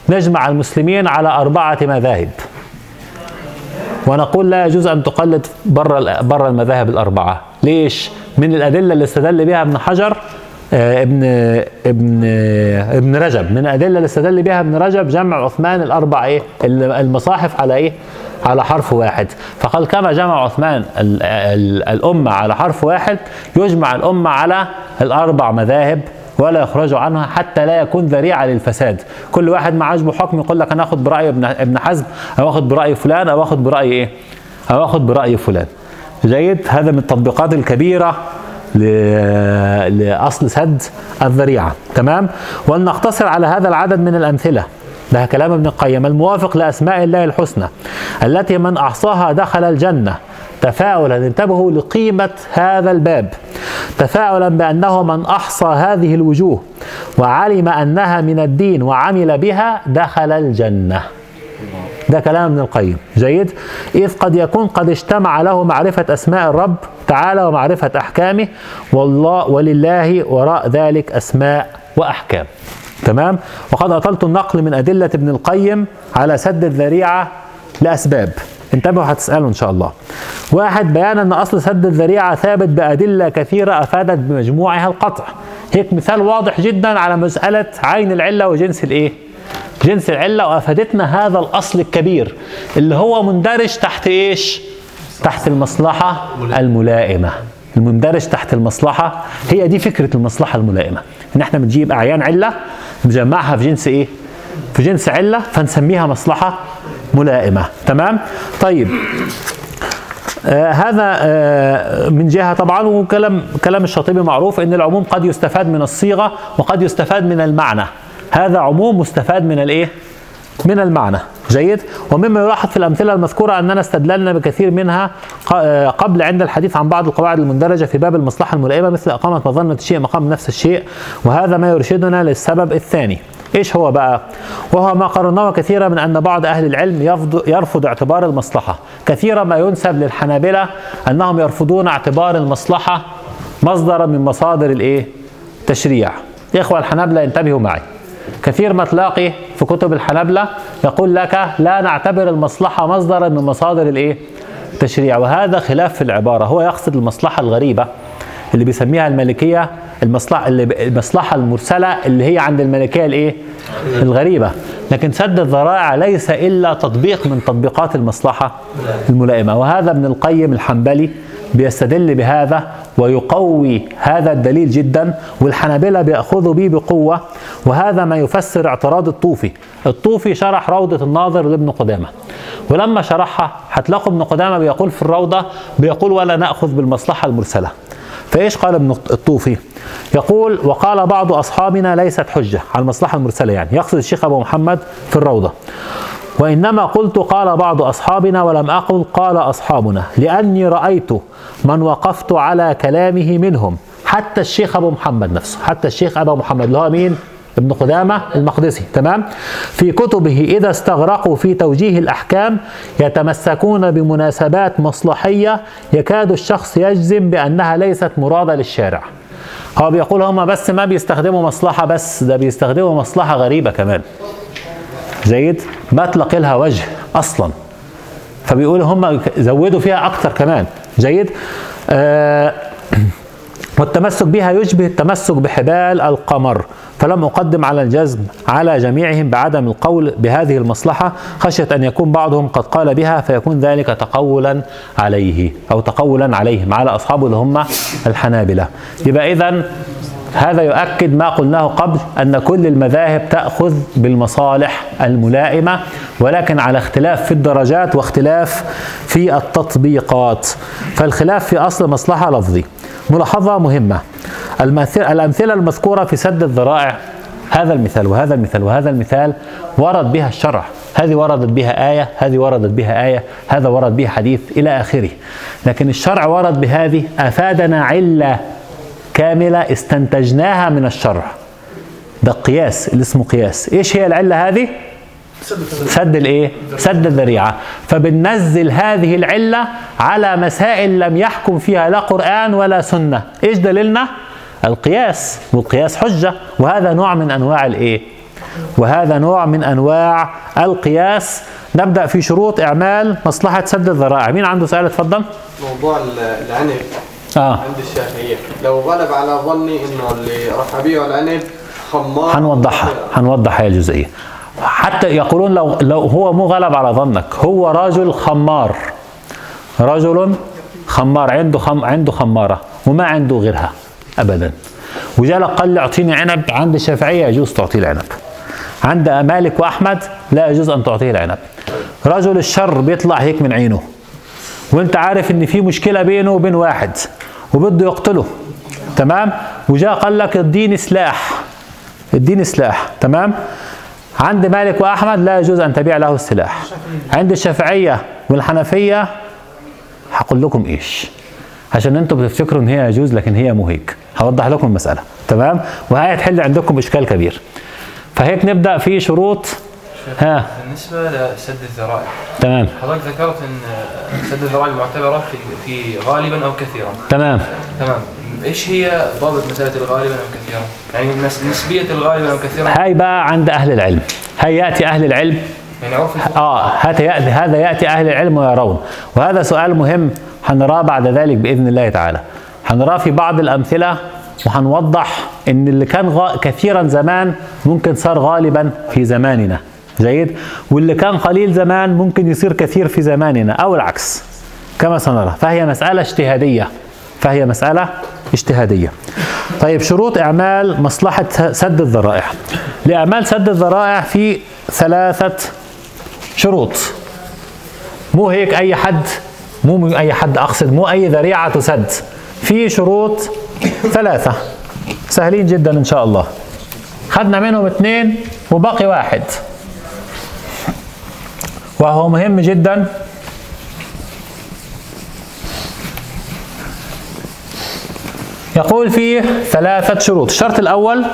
نجمع المسلمين على أربعة مذاهب. ونقول لا يجوز أن تقلد بره بره المذاهب الأربعة. ليش؟ من الأدلة اللي استدل بها ابن حجر آه، ابن ابن ابن رجب. من الأدلة اللي استدل بها ابن رجب جمع عثمان الاربع إيه المصاحف على إيه؟ على حرف واحد. فقال كما جمع عثمان ال ال الأمة على حرف واحد يجمع الأمة على الأربع مذاهب ولا يخرجوا عنها حتى لا يكون ذريعة للفساد. كل واحد ما عجبه حكم يقول لك أنا اخذ برأي ابن ابن حزم أو اخذ برأي فلان أو اخذ برأي إيه؟ أو اخذ برأي فلان. جيد؟ هذا من التطبيقات الكبيرة لأصل سد الذريعة. تمام؟ ولنقتصر على هذا العدد من الأمثلة. ده كلام ابن القيم الموافق لأسماء الله الحسنى التي من أحصاها دخل الجنة. تفاؤلا انتبهوا لقيمة هذا الباب. تفاؤلا بأنه من أحصى هذه الوجوه وعلم أنها من الدين وعمل بها دخل الجنة. ده كلام ابن القيم. جيد؟ إذ قد يكون قد اجتمع له معرفة أسماء الرب تعالى ومعرفة أحكامه والله ولله وراء ذلك أسماء وأحكام. تمام؟ وقد أطلت النقل من أدلة ابن القيم على سد الذريعة لأسباب. انتبهوا هتسألوا إن شاء الله. واحد بيان أن أصل سد الذريعة ثابت بأدلة كثيرة أفادت بمجموعها القطع. هيك مثال واضح جدا على مسألة عين العلة وجنس الإيه؟ جنس العلة وأفادتنا هذا الأصل الكبير اللي هو مندرج تحت إيش؟ تحت المصلحة الملائمة. المندرج تحت المصلحة هي دي فكرة المصلحة الملائمة. إن إحنا بنجيب أعيان علة نجمعها في جنس إيه؟ في جنس علة فنسميها مصلحة ملائمة. تمام؟ طيب. آه هذا آه من جهة طبعا وكلام كلام الشاطبي معروف إن العموم قد يستفاد من الصيغة وقد يستفاد من المعنى. هذا عموم مستفاد من الإيه؟ من المعنى. جيد؟ ومما يلاحظ في الأمثلة المذكورة أننا استدللنا بكثير منها قبل عند الحديث عن بعض القواعد المندرجة في باب المصلحة الملائمة مثل إقامة مظنة الشيء مقام نفس الشيء وهذا ما يرشدنا للسبب الثاني. إيش هو بقى؟ وهو ما قررناه كثيرا من أن بعض أهل العلم يرفض, اعتبار المصلحة، كثيرا ما ينسب للحنابلة أنهم يرفضون اعتبار المصلحة مصدرا من مصادر الإيه؟ تشريع. إخوة الحنابلة انتبهوا معي. كثير ما تلاقي في كتب الحنابلة يقول لك لا نعتبر المصلحة مصدرا من مصادر الإيه؟ تشريع وهذا خلاف في العبارة، هو يقصد المصلحة الغريبة اللي بيسميها المالكيه المصلحة المصلحة المرسلة اللي هي عند الملكية الإيه؟ الغريبة، لكن سد الذرائع ليس إلا تطبيق من تطبيقات المصلحة الملائمة، وهذا ابن القيم الحنبلي بيستدل بهذا ويقوي هذا الدليل جدا والحنابلة بيأخذوا به بقوة. وهذا ما يفسر اعتراض الطوفي. الطوفي شرح روضة الناظر لابن قدامة. ولما شرحها هتلاقوا ابن قدامة بيقول في الروضة بيقول ولا نأخذ بالمصلحة المرسلة. فايش قال ابن الطوفي؟ يقول وقال بعض أصحابنا ليست حجة على المصلحة المرسلة يعني يقصد الشيخ أبو محمد في الروضة وإنما قلت قال بعض أصحابنا ولم أقل قال أصحابنا لأني رأيت من وقفت على كلامه منهم حتى الشيخ أبو محمد نفسه حتى الشيخ أبو محمد اللي هو مين؟ ابن قدامة المقدسي تمام؟ في كتبه إذا استغرقوا في توجيه الأحكام يتمسكون بمناسبات مصلحية يكاد الشخص يجزم بأنها ليست مرادة للشارع. هو بيقول هما بس ما بيستخدموا مصلحة بس ده بيستخدموا مصلحة غريبة كمان. جيد ما تلاقي لها وجه أصلا. فبيقول هم زودوا فيها أكتر كمان. جيد آه والتمسك بها يشبه التمسك بحبال القمر. فلم أقدم على الجزم على جميعهم بعدم القول بهذه المصلحة خشية أن يكون بعضهم قد قال بها فيكون ذلك تقولا عليه أو تقولا عليهم على أصحابه اللي هم الحنابلة. يبقى إذا هذا يؤكد ما قلناه قبل أن كل المذاهب تأخذ بالمصالح الملائمة ولكن على اختلاف في الدرجات واختلاف في التطبيقات. فالخلاف في أصل مصلحة لفظي. ملاحظة مهمة. الأمثلة المذكورة في سد الذرائع هذا المثال وهذا المثال وهذا المثال ورد بها الشرع. هذه وردت بها آية هذه وردت بها آية هذا ورد بها حديث إلى آخره. لكن الشرع ورد بهذه أفادنا علة كاملة استنتجناها من الشرع. ده قياس اللي اسمه قياس. إيش هي العلة هذه؟ سد الإيه؟ سد الذريعة. فبننزل هذه العلة على مسائل لم يحكم فيها لا قرآن ولا سنة. إيش دليلنا؟ القياس. والقياس حجة. وهذا نوع من أنواع الإيه؟ وهذا نوع من أنواع القياس. نبدأ في شروط إعمال مصلحة سد الذرائع. مين عنده سؤال؟ اتفضل موضوع العنب. آه. عند الشافعية. لو غلب على ظني إنه اللي راح ابيعه العنب خمار. هنوضحها. هنوضح هي الجزئيه حتى يقولون لو لو هو مو غلب على ظنك هو رجل خمار. رجل خمار. عنده خم عنده خمارة وما عنده غيرها ابدا. وجاء قال لي أعطيني عنب. عند الشافعيه يجوز تعطيه العنب. عند مالك وأحمد لا يجوز أن تعطيه العنب. رجل الشر بيطلع هيك من عينه. وأنت عارف إن في مشكلة بينه وبين واحد. وبده يقتله تمام؟ وجاء قال لك اديني سلاح. اديني سلاح تمام؟ عند مالك وأحمد لا يجوز أن تبيع له السلاح. عند الشافعية والحنفية هقول لكم إيش. عشان أنتوا بتفتكروا إن هي يجوز لكن هي مو هيك. هوضح لكم المسألة تمام؟ وهي هتحل عندكم إشكال كبير. فهيك نبدأ في شروط. ها؟ بالنسبة لسد الذرائع. تمام. حضرتك ذكرت إن سد الذرائع معتبرة في في غالبا أو كثيرا. تمام. تمام. إيش هي ضابط مسألة الغالبا أو كثيرا؟ يعني نس- نسبية الغالبا أو كثيرا؟ هاي بقى عند أهل العلم. هاي يأتي أهل العلم. يعني عرف آه هذا ياتي هذا يأتي أهل العلم ويرون. وهذا سؤال مهم هنراه بعد ذلك بإذن الله تعالى. هنراه في بعض الأمثلة وهنوضح إن اللي كان غا كثيرا زمان ممكن صار غالبا في زماننا. جيد؟ واللي كان قليل زمان ممكن يصير كثير في زماننا أو العكس. كما سنرى فهي مسألة اجتهادية. فهي مسألة اجتهادية. طيب شروط إعمال مصلحة سد الذرائع. لإعمال سد الذرائع في ثلاثة شروط. مو هيك أي حد مو أي حد أقصد مو أي ذريعة تسد. في شروط ثلاثة. سهلين جدا إن شاء الله. خدنا منهم اثنين وباقي واحد. وهو مهم جدا. يقول فيه ثلاثة شروط. الشرط الأول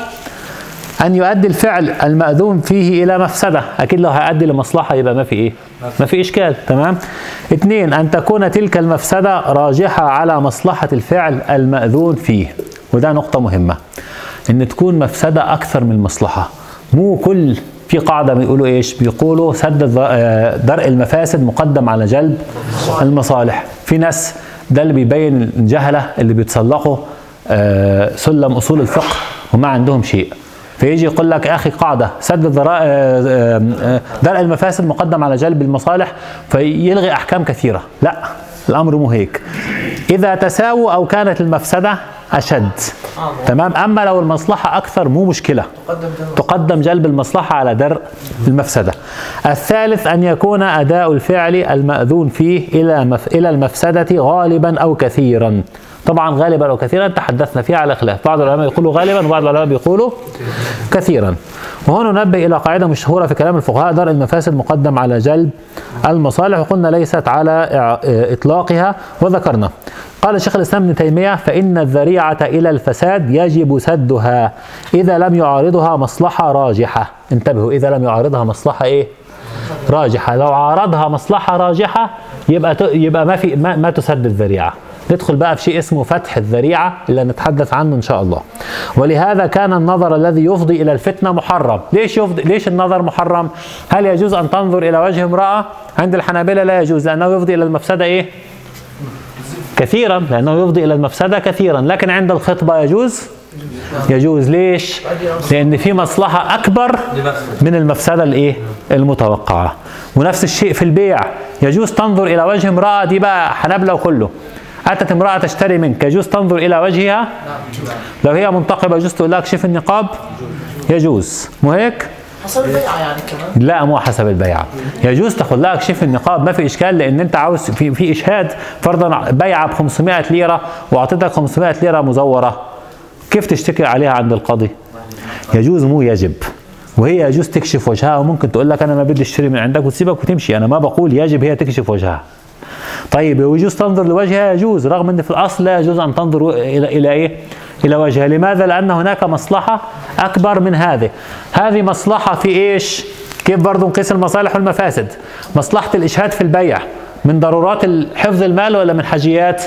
أن يؤدي الفعل المأذون فيه إلى مفسدة. أكيد لو هيؤدي لمصلحة يبقى ما في إيه؟ ما في إشكال. تمام؟ اثنين أن تكون تلك المفسدة راجحة على مصلحة الفعل المأذون فيه. وده نقطة مهمة. إن تكون مفسدة أكثر من المصلحة مو كل في قاعدة بيقولوا إيش؟ بيقولوا سد آه، درء المفاسد مقدم على جلب المصالح. في ناس ده اللي بيبين الجهلة اللي بيتسلقوا آه، سلم أصول الفقه وما عندهم شيء. فيجي يقول لك أخي قاعدة سد آه، درء المفاسد مقدم على جلب المصالح فيلغي أحكام كثيرة. لا الأمر مو هيك. إذا تساووا أو كانت المفسدة أشد. تمام؟ أما لو المصلحة أكثر مو مشكلة. تقدم جلب المصلحة على درء المفسدة. الثالث أن يكون أداء الفعل المأذون فيه. إلى المفسدة غالبا أو كثيرا. طبعا غالبا أو كثيرا تحدثنا فيها على خلاف. بعض العلماء يقولوا غالبا وبعض العلماء بيقولوا كثيرا. وهنا ننبه إلى قاعدة مشهورة في كلام الفقهاء درء المفاسد مقدم على جلب المصالح وقلنا ليست على إطلاقها وذكرنا. قال شيخ الإسلام ابن تيمية فإن الذريعة إلى الفساد يجب سدها إذا لم يعارضها مصلحة راجحة. انتبهوا إذا لم يعارضها مصلحة إيه؟ راجحة. لو عارضها مصلحة راجحة يبقى يبقى ما في ما, ما تسد الذريعة. ندخل بقى في شيء اسمه فتح الذريعة اللي نتحدث عنه إن شاء الله. ولهذا كان النظر الذي يفضي إلى الفتنة محرم. ليش يفضي ليش النظر محرم؟ هل يجوز أن تنظر إلى وجه امرأة؟ عند الحنابلة لا يجوز لأنه يفضي إلى المفسدة إيه؟ كثيرا لأنه يفضي إلى المفسدة كثيرا. لكن عند الخطبة يجوز؟ يجوز. ليش؟ لأن في مصلحة أكبر من المفسدة الإيه؟ المتوقعة. ونفس الشيء في البيع. يجوز تنظر إلى وجه امرأة دي بقى حنابلة وكله. أتت امرأة تشتري منك. يجوز تنظر إلى وجهها؟ لو هي منتقبة يجوز تقول لك شوف النقاب؟ يجوز. مو هيك؟ حسب البيعة يعني كمان. لا مو حسب البيعة. يجوز تاخد لها كشف النقاب. ما في إشكال لأن أنت عاوز في في إشهاد فرضا بيعة ب 500 ليرة وأعطيتك 500 ليرة مزورة. كيف تشتكي عليها عند القاضي؟ يجوز مو يجب. وهي يجوز تكشف وجهها وممكن تقول لك أنا ما بدي أشتري من عندك وتسيبك وتمشي. أنا ما بقول يجب هي تكشف وجهها. طيب ويجوز تنظر لوجهها يجوز رغم أن في الأصل لا يجوز أن تنظر إلى إلى إيه؟ إلى وجهها، لماذا؟ لأن هناك مصلحة أكبر من هذه. هذه مصلحة في إيش؟ كيف برضه نقيس المصالح والمفاسد؟ مصلحة الإشهاد في البيع من ضرورات حفظ المال ولا من حاجيات؟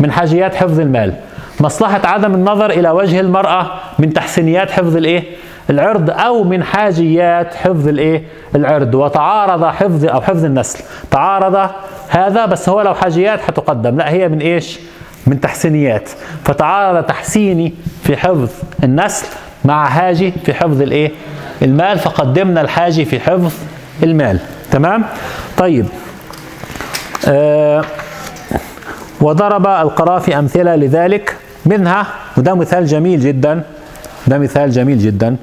من حاجيات حفظ المال. مصلحة عدم النظر إلى وجه المرأة من تحسينيات حفظ الإيه؟ العرض أو من حاجيات حفظ الإيه العرض وتعارض حفظ أو حفظ النسل تعارض هذا بس هو لو حاجيات هتقدم لا هي من إيش؟ من تحسينيات. فتعارض تحسيني في حفظ النسل مع حاجي في حفظ الإيه؟ المال. فقدمنا الحاجي في حفظ المال. تمام؟ طيب. آه وضرب القرافي أمثلة لذلك. منها وده مثال جميل جدا. ده مثال جميل جدا.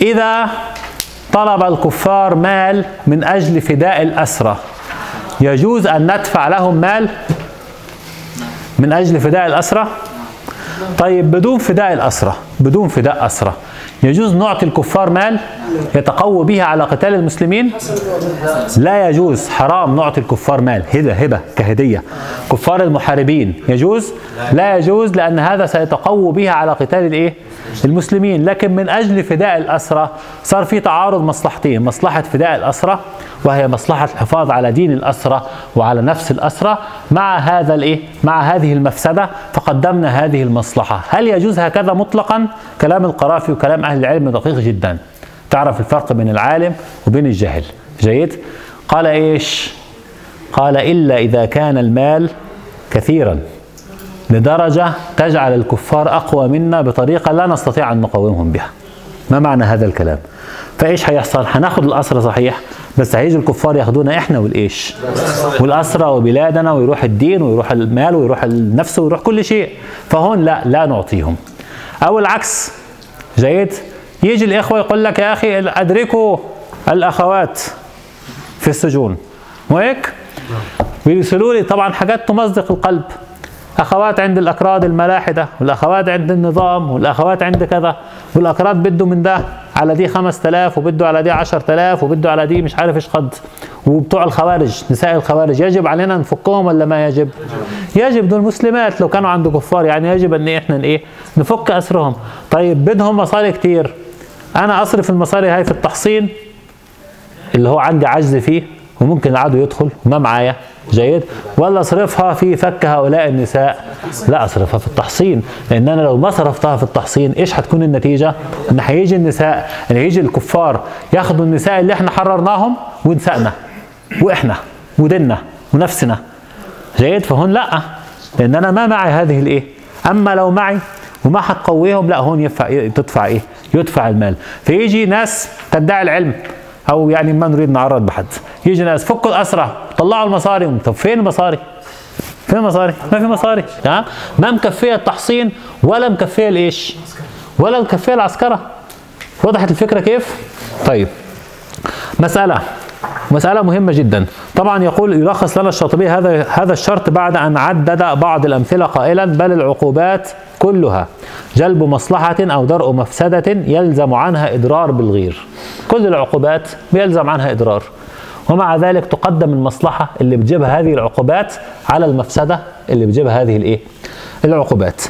إذا طلب الكفار مال من أجل فداء الأسرى يجوز أن ندفع لهم مال من أجل فداء الأسرى طيب بدون فداء الأسرى بدون فداء أسرى يجوز نعطي الكفار مال يتقوى به على قتال المسلمين؟ لا يجوز حرام نعطي الكفار مال. هبة هبة كهدية. كفار المحاربين يجوز؟ لا يجوز لأن هذا سيتقوى به على قتال الإيه؟ المسلمين. لكن من أجل فداء الأسرى صار في تعارض مصلحتين مصلحة فداء الأسرى وهي مصلحة الحفاظ على دين الأسرى وعلى نفس الأسرى مع هذا الإيه؟ مع هذه المفسدة فقدمنا هذه المصلحة. هل يجوز هكذا مطلقا؟ كلام القرافي وكلام أهل العلم دقيق جدا. تعرف الفرق بين العالم وبين الجاهل. جيد؟ قال إيش؟ قال إلا إذا كان المال كثيرا. لدرجة تجعل الكفار أقوى منا بطريقة لا نستطيع أن نقاومهم بها. ما معنى هذا الكلام؟ فإيش هيحصل؟ هناخد الأسرى صحيح. بس هيجي الكفار ياخدونا إحنا والإيش؟ والأسرى وبلادنا ويروح الدين ويروح المال ويروح النفس ويروح كل شيء. فهون لا لا نعطيهم. أو العكس. جيد؟ يجي الإخوة يقول لك يا أخي أدركوا الأخوات في السجون. وهيك ويرسلوا لي طبعا حاجات تمزق القلب. اخوات عند الأكراد الملاحدة والأخوات عند النظام والأخوات عند كذا. والأكراد بدوا من ده على دي 5000 وبدوا على دي 10000 وبدوا على دي مش عارف إيش قد. وبتوع الخوارج نساء الخوارج يجب علينا نفكهم ولا ما يجب؟ يجب. دول مسلمات لو كانوا عند كفار يعني يجب أن إحنا إيه؟ نفك أسرهم. طيب بدهم مصاري كتير. أنا أصرف المصاري هاي في التحصين اللي هو عندي عجز فيه وممكن العدو يدخل وما معايا. جيد؟ ولا أصرفها في فك هؤلاء النساء؟ لا أصرفها في التحصين لأن أنا لو ما صرفتها في التحصين إيش هتكون النتيجة؟ إن هيجي النساء إن هيجي الكفار ياخدوا النساء اللي إحنا حررناهم ونسائنا وإحنا وديننا ونفسنا. جيد؟ فهون لا لأن أنا ما معي هذه الإيه؟ أما لو معي وما هتقويهم لا هون يدفع تدفع إيه؟ يدفع المال. فيجي ناس تدعي العلم أو يعني ما نريد نعرض بحد. يجي ناس فكوا الاسرى طلعوا المصاري. طب فين المصاري؟ فين المصاري؟ ما في مصاري. ها؟ ما مكفية التحصين ولا مكفية الإيش؟ ولا مكفية العسكرة. وضحت الفكرة كيف؟ طيب. مسألة. مسألة مهمة جدا. طبعا يقول يلخص لنا الشاطبي هذا هذا الشرط بعد أن عدد بعض الأمثلة قائلا بل العقوبات كلها جلب مصلحة أو درء مفسدة يلزم عنها إضرار بالغير. كل العقوبات بيلزم عنها إضرار ومع ذلك تقدم المصلحة اللي بتجيبها هذه العقوبات على المفسدة اللي بتجيبها هذه الإيه؟ العقوبات.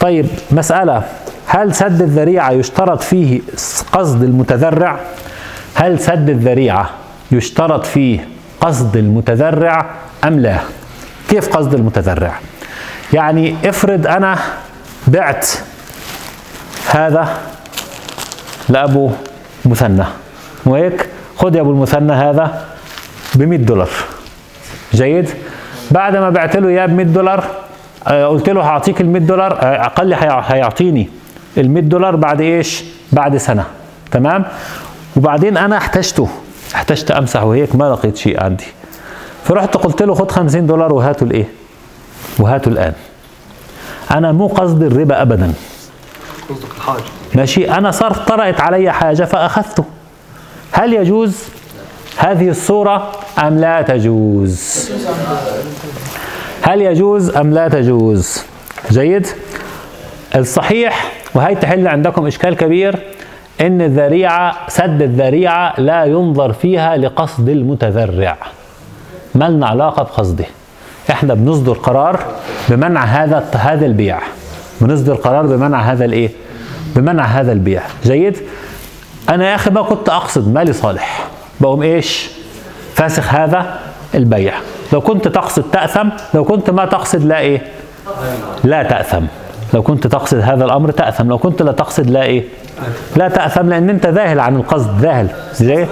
طيب مسألة. هل سد الذريعة يشترط فيه قصد المتذرع؟ هل سد الذريعة يشترط فيه قصد المتذرع أم لا؟ كيف قصد المتذرع؟ يعني افرض أنا بعت هذا لأبو مثنى. وهيك خد يا أبو المثنى هذا ب 100 دولار. جيد؟ بعد ما بعت له إياه ب 100 دولار آه، قلت له هعطيك ال 100 دولار آه، هيع- هيعطيني ال 100 دولار بعد إيش؟ بعد سنة. تمام؟ وبعدين أنا احتجته. احتجت أمسح وهيك ما لقيت شيء عندي. فرحت قلت له خد 50 دولار وهاتوا الإيه؟ وهاتوا الآن. أنا مو قصدي الربا ابدا. قصدك الحاجة ماشي؟ أنا صار طرأت علي حاجة فأخذته. هل يجوز؟ هذه الصورة أم لا تجوز؟ هل يجوز أم لا تجوز؟ جيد؟ الصحيح وهي تحل عندكم إشكال كبير إن الذريعة سد الذريعة لا ينظر فيها لقصد المتذرع. ما لنا علاقة بقصده. إحنا بنصدر قرار بمنع هذا هذا البيع. بنصدر قرار بمنع هذا الايه؟ بمنع هذا البيع. جيد؟ أنا يا أخي ما كنت أقصد مالي صالح. بقوم إيش؟ فاسخ هذا البيع. لو كنت تقصد تأثم لو كنت ما تقصد لا إيه؟ لا تأثم. لو كنت تقصد هذا الأمر تأثم لو كنت لا تقصد لا إيه؟ لا تأثم لأن أنت ذاهل عن القصد ذاهل. جيد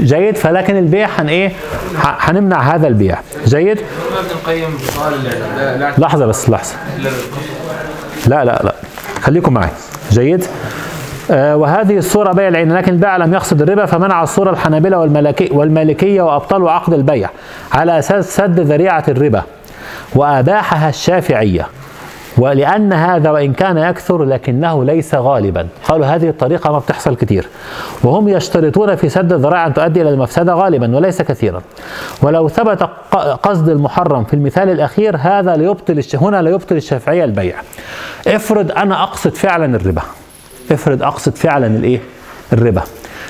جيد فلكن البيع هن إيه؟ هنمنع هذا البيع. جيد؟ لحظة بس بالقصد. لا لا لا. خليكم معي. جيد؟ آه وهذه الصورة بيع العين لكن البائع لم يقصد الربا فمنع الصورة الحنابلة والملكي والمالكية وأبطلوا عقد البيع على أساس سد ذريعة الربا وأباحها الشافعية. ولأن هذا وإن كان يكثر لكنه ليس غالبا. قالوا هذه الطريقة ما بتحصل كتير. وهم يشترطون في سد الذرائع أن تؤدي إلى المفسدة غالبا وليس كثيرا. ولو ثبت قصد المحرم في المثال الأخير هذا ليبطل هنا ليبطل الشافعية البيع. افرض أنا أقصد فعلا الربا. افرض أقصد فعلا الإيه؟ الربا.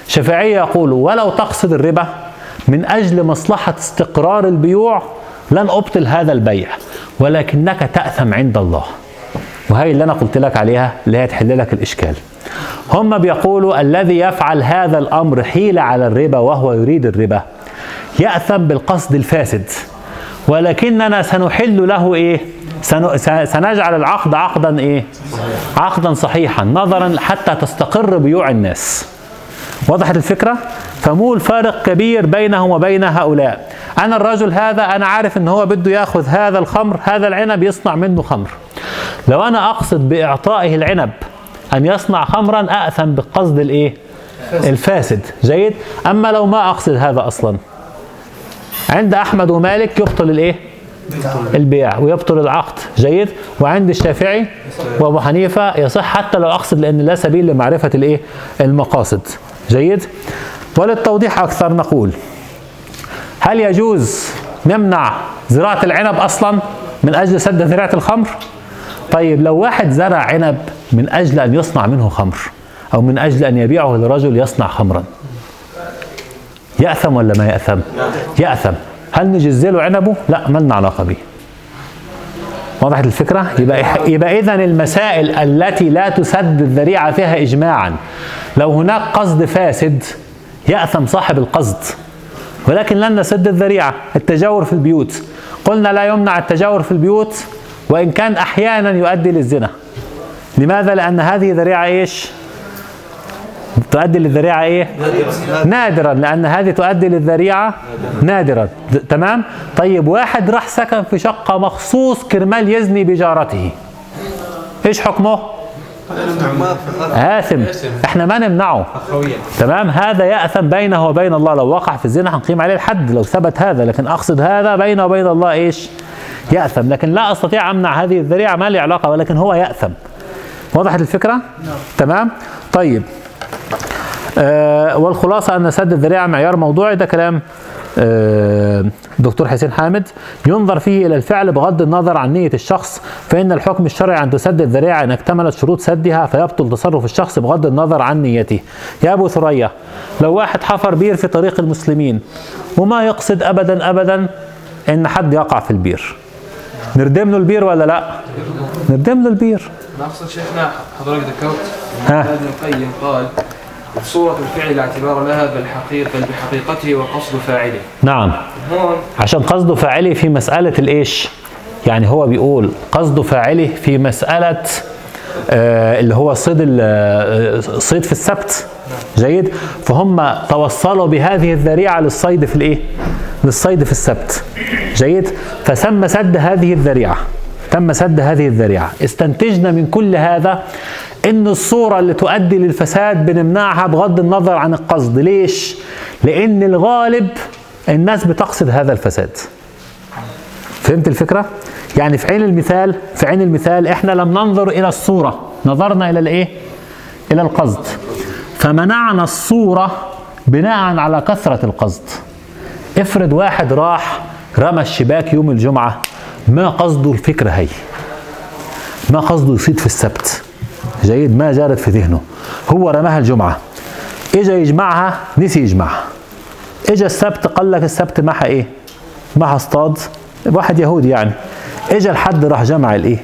الشافعيه يقولوا ولو تقصد الربا من أجل مصلحة استقرار البيوع لن أبطل هذا البيع. ولكنك تأثم عند الله. وهي اللي أنا قلت لك عليها اللي هي تحل لك الإشكال. هم بيقولوا الذي يفعل هذا الأمر حيلة على الربا وهو يريد الربا. يأثم بالقصد الفاسد. ولكننا سنحل له س- سنجعل العقد عقدا إيه؟ عقدا صحيحا نظرا حتى تستقر بيوع الناس. وضحت الفكرة؟ فمو الفارق كبير بينهم وبين هؤلاء. أنا الرجل هذا أنا عارف إن هو بده يأخذ هذا الخمر هذا العنب يصنع منه خمر. لو أنا أقصد بإعطائه العنب أن يصنع خمرا أأثم بالقصد الإيه؟ الفاسد. جيد؟ أما لو ما أقصد هذا أصلا عند أحمد ومالك يبطل الإيه؟ البيع. ويبطل العقد. جيد؟ وعند الشافعي وأبو حنيفة يصح حتى لو أقصد لأن لا سبيل لمعرفة الإيه؟ المقاصد. جيد وللتوضيح أكثر نقول هل يجوز نمنع زراعة العنب أصلا من أجل سد ذريعة الخمر طيب لو واحد زرع عنب من أجل أن يصنع منه خمر أو من أجل أن يبيعه لرجل يصنع خمرا يأثم ولا ما يأثم؟ يأثم هل نجز له عنبه؟ لا ما لنا علاقة به وضحت الفكرة؟ يبقى يبقى إذا المسائل التي لا تسد الذريعة فيها إجماعا لو هناك قصد فاسد يأثم صاحب القصد ولكن لن نسد الذريعة التجاور في البيوت قلنا لا يمنع التجاور في البيوت وإن كان أحيانا يؤدي للزنا لماذا؟ لأن هذه ذريعة إيش؟ تؤدي للذريعة إيه؟ نادرا لأن هذه تؤدي للذريعة نادرا د- تمام؟ طيب واحد راح سكن في شقة مخصوص كرمال يزني بجارته. إيش حكمه؟ آثم. إحنا ما نمنعه. تمام؟ هذا يأثم بينه وبين الله. لو وقع في الزنا هنقيم عليه الحد. لو ثبت هذا لكن أقصد هذا بينه وبين الله إيش؟ يأثم. لكن لا أستطيع أمنع هذه الذريعة ما لي علاقة ولكن هو يأثم. وضحت الفكرة؟ تمام؟ طيب. آه والخلاصة أن سد الذريعة معيار موضوعي ده كلام آه دكتور حسين حامد. ينظر فيه إلى الفعل بغض النظر عن نية الشخص فإن الحكم الشرعي أن تسد الذريعة إن اكتملت شروط سدها فيبطل تصرف الشخص بغض النظر عن نيته. يا أبو ثريا لو واحد حفر بير في طريق المسلمين وما يقصد أبدا أبدا إن حد يقع في البير. نردم له البير ولا لا؟ نردم له البير. نقصد شيخنا حضرتك ذكرت ها. ابن القيم قال صورة الفعل لا اعتبار لها بل حقيقة بل بحقيقته وقصد فاعله. نعم. هون عشان قصده فاعله في مسألة الإيش؟ يعني هو بيقول قصده فاعله في مسألة آه اللي هو صيد ال- آه، في السبت. جيد؟ فهم توصلوا بهذه الذريعة للصيد في الإيه؟ للصيد في السبت. جيد؟ فسمى سد هذه الذريعة. تم سد هذه الذريعة. استنتجنا من كل هذا إن الصورة اللي تؤدي للفساد بنمنعها بغض النظر عن القصد. ليش؟ لأن الغالب الناس بتقصد هذا الفساد. فهمت الفكرة؟ يعني في عين المثال في عين المثال إحنا لم ننظر إلى الصورة. نظرنا إلى الإيه؟ إلى القصد. فمنعنا الصورة بناء على كثرة القصد. افرض واحد راح رمى الشباك يوم الجمعة. ما قصده الفكرة هي؟ ما قصده يصيد في السبت؟ جيد ما جارت في ذهنه. هو رماها الجمعة. اجى يجمعها نسي يجمعها. اجى السبت قال لك السبت معها إيه؟ معها اصطاد. واحد يهودي يعني. اجى الحد راح جمع الإيه؟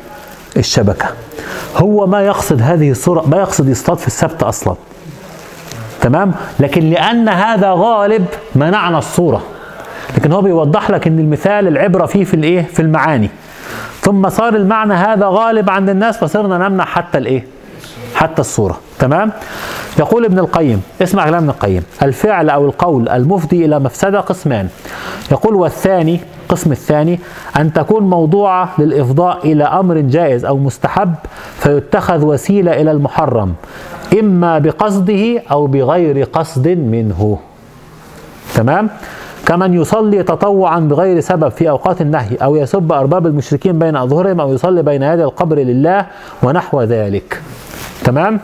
الشبكة. هو ما يقصد هذه الصورة ما يقصد يصطاد في السبت أصلا. تمام؟ لكن لأن هذا غالب منعنا الصورة. لكن هو بيوضح لك إن المثال العبرة فيه في الإيه؟ في المعاني. ثم صار المعنى هذا غالب عند الناس فصرنا نمنع حتى الإيه؟ حتى الصورة. تمام؟ يقول ابن القيم اسمع كلام ابن القيم. الفعل أو القول المفضي إلى مفسدة قسمان. يقول والثاني القسم الثاني أن تكون موضوعة للإفضاء إلى أمر جائز أو مستحب فيتخذ وسيلة إلى المحرم إما بقصده أو بغير قصد منه. تمام؟ كمن يصلي تطوعا بغير سبب في أوقات النهي أو يسب أرباب المشركين بين اظهرهم أو يصلي بين يدي القبر لله ونحو ذلك. تمام؟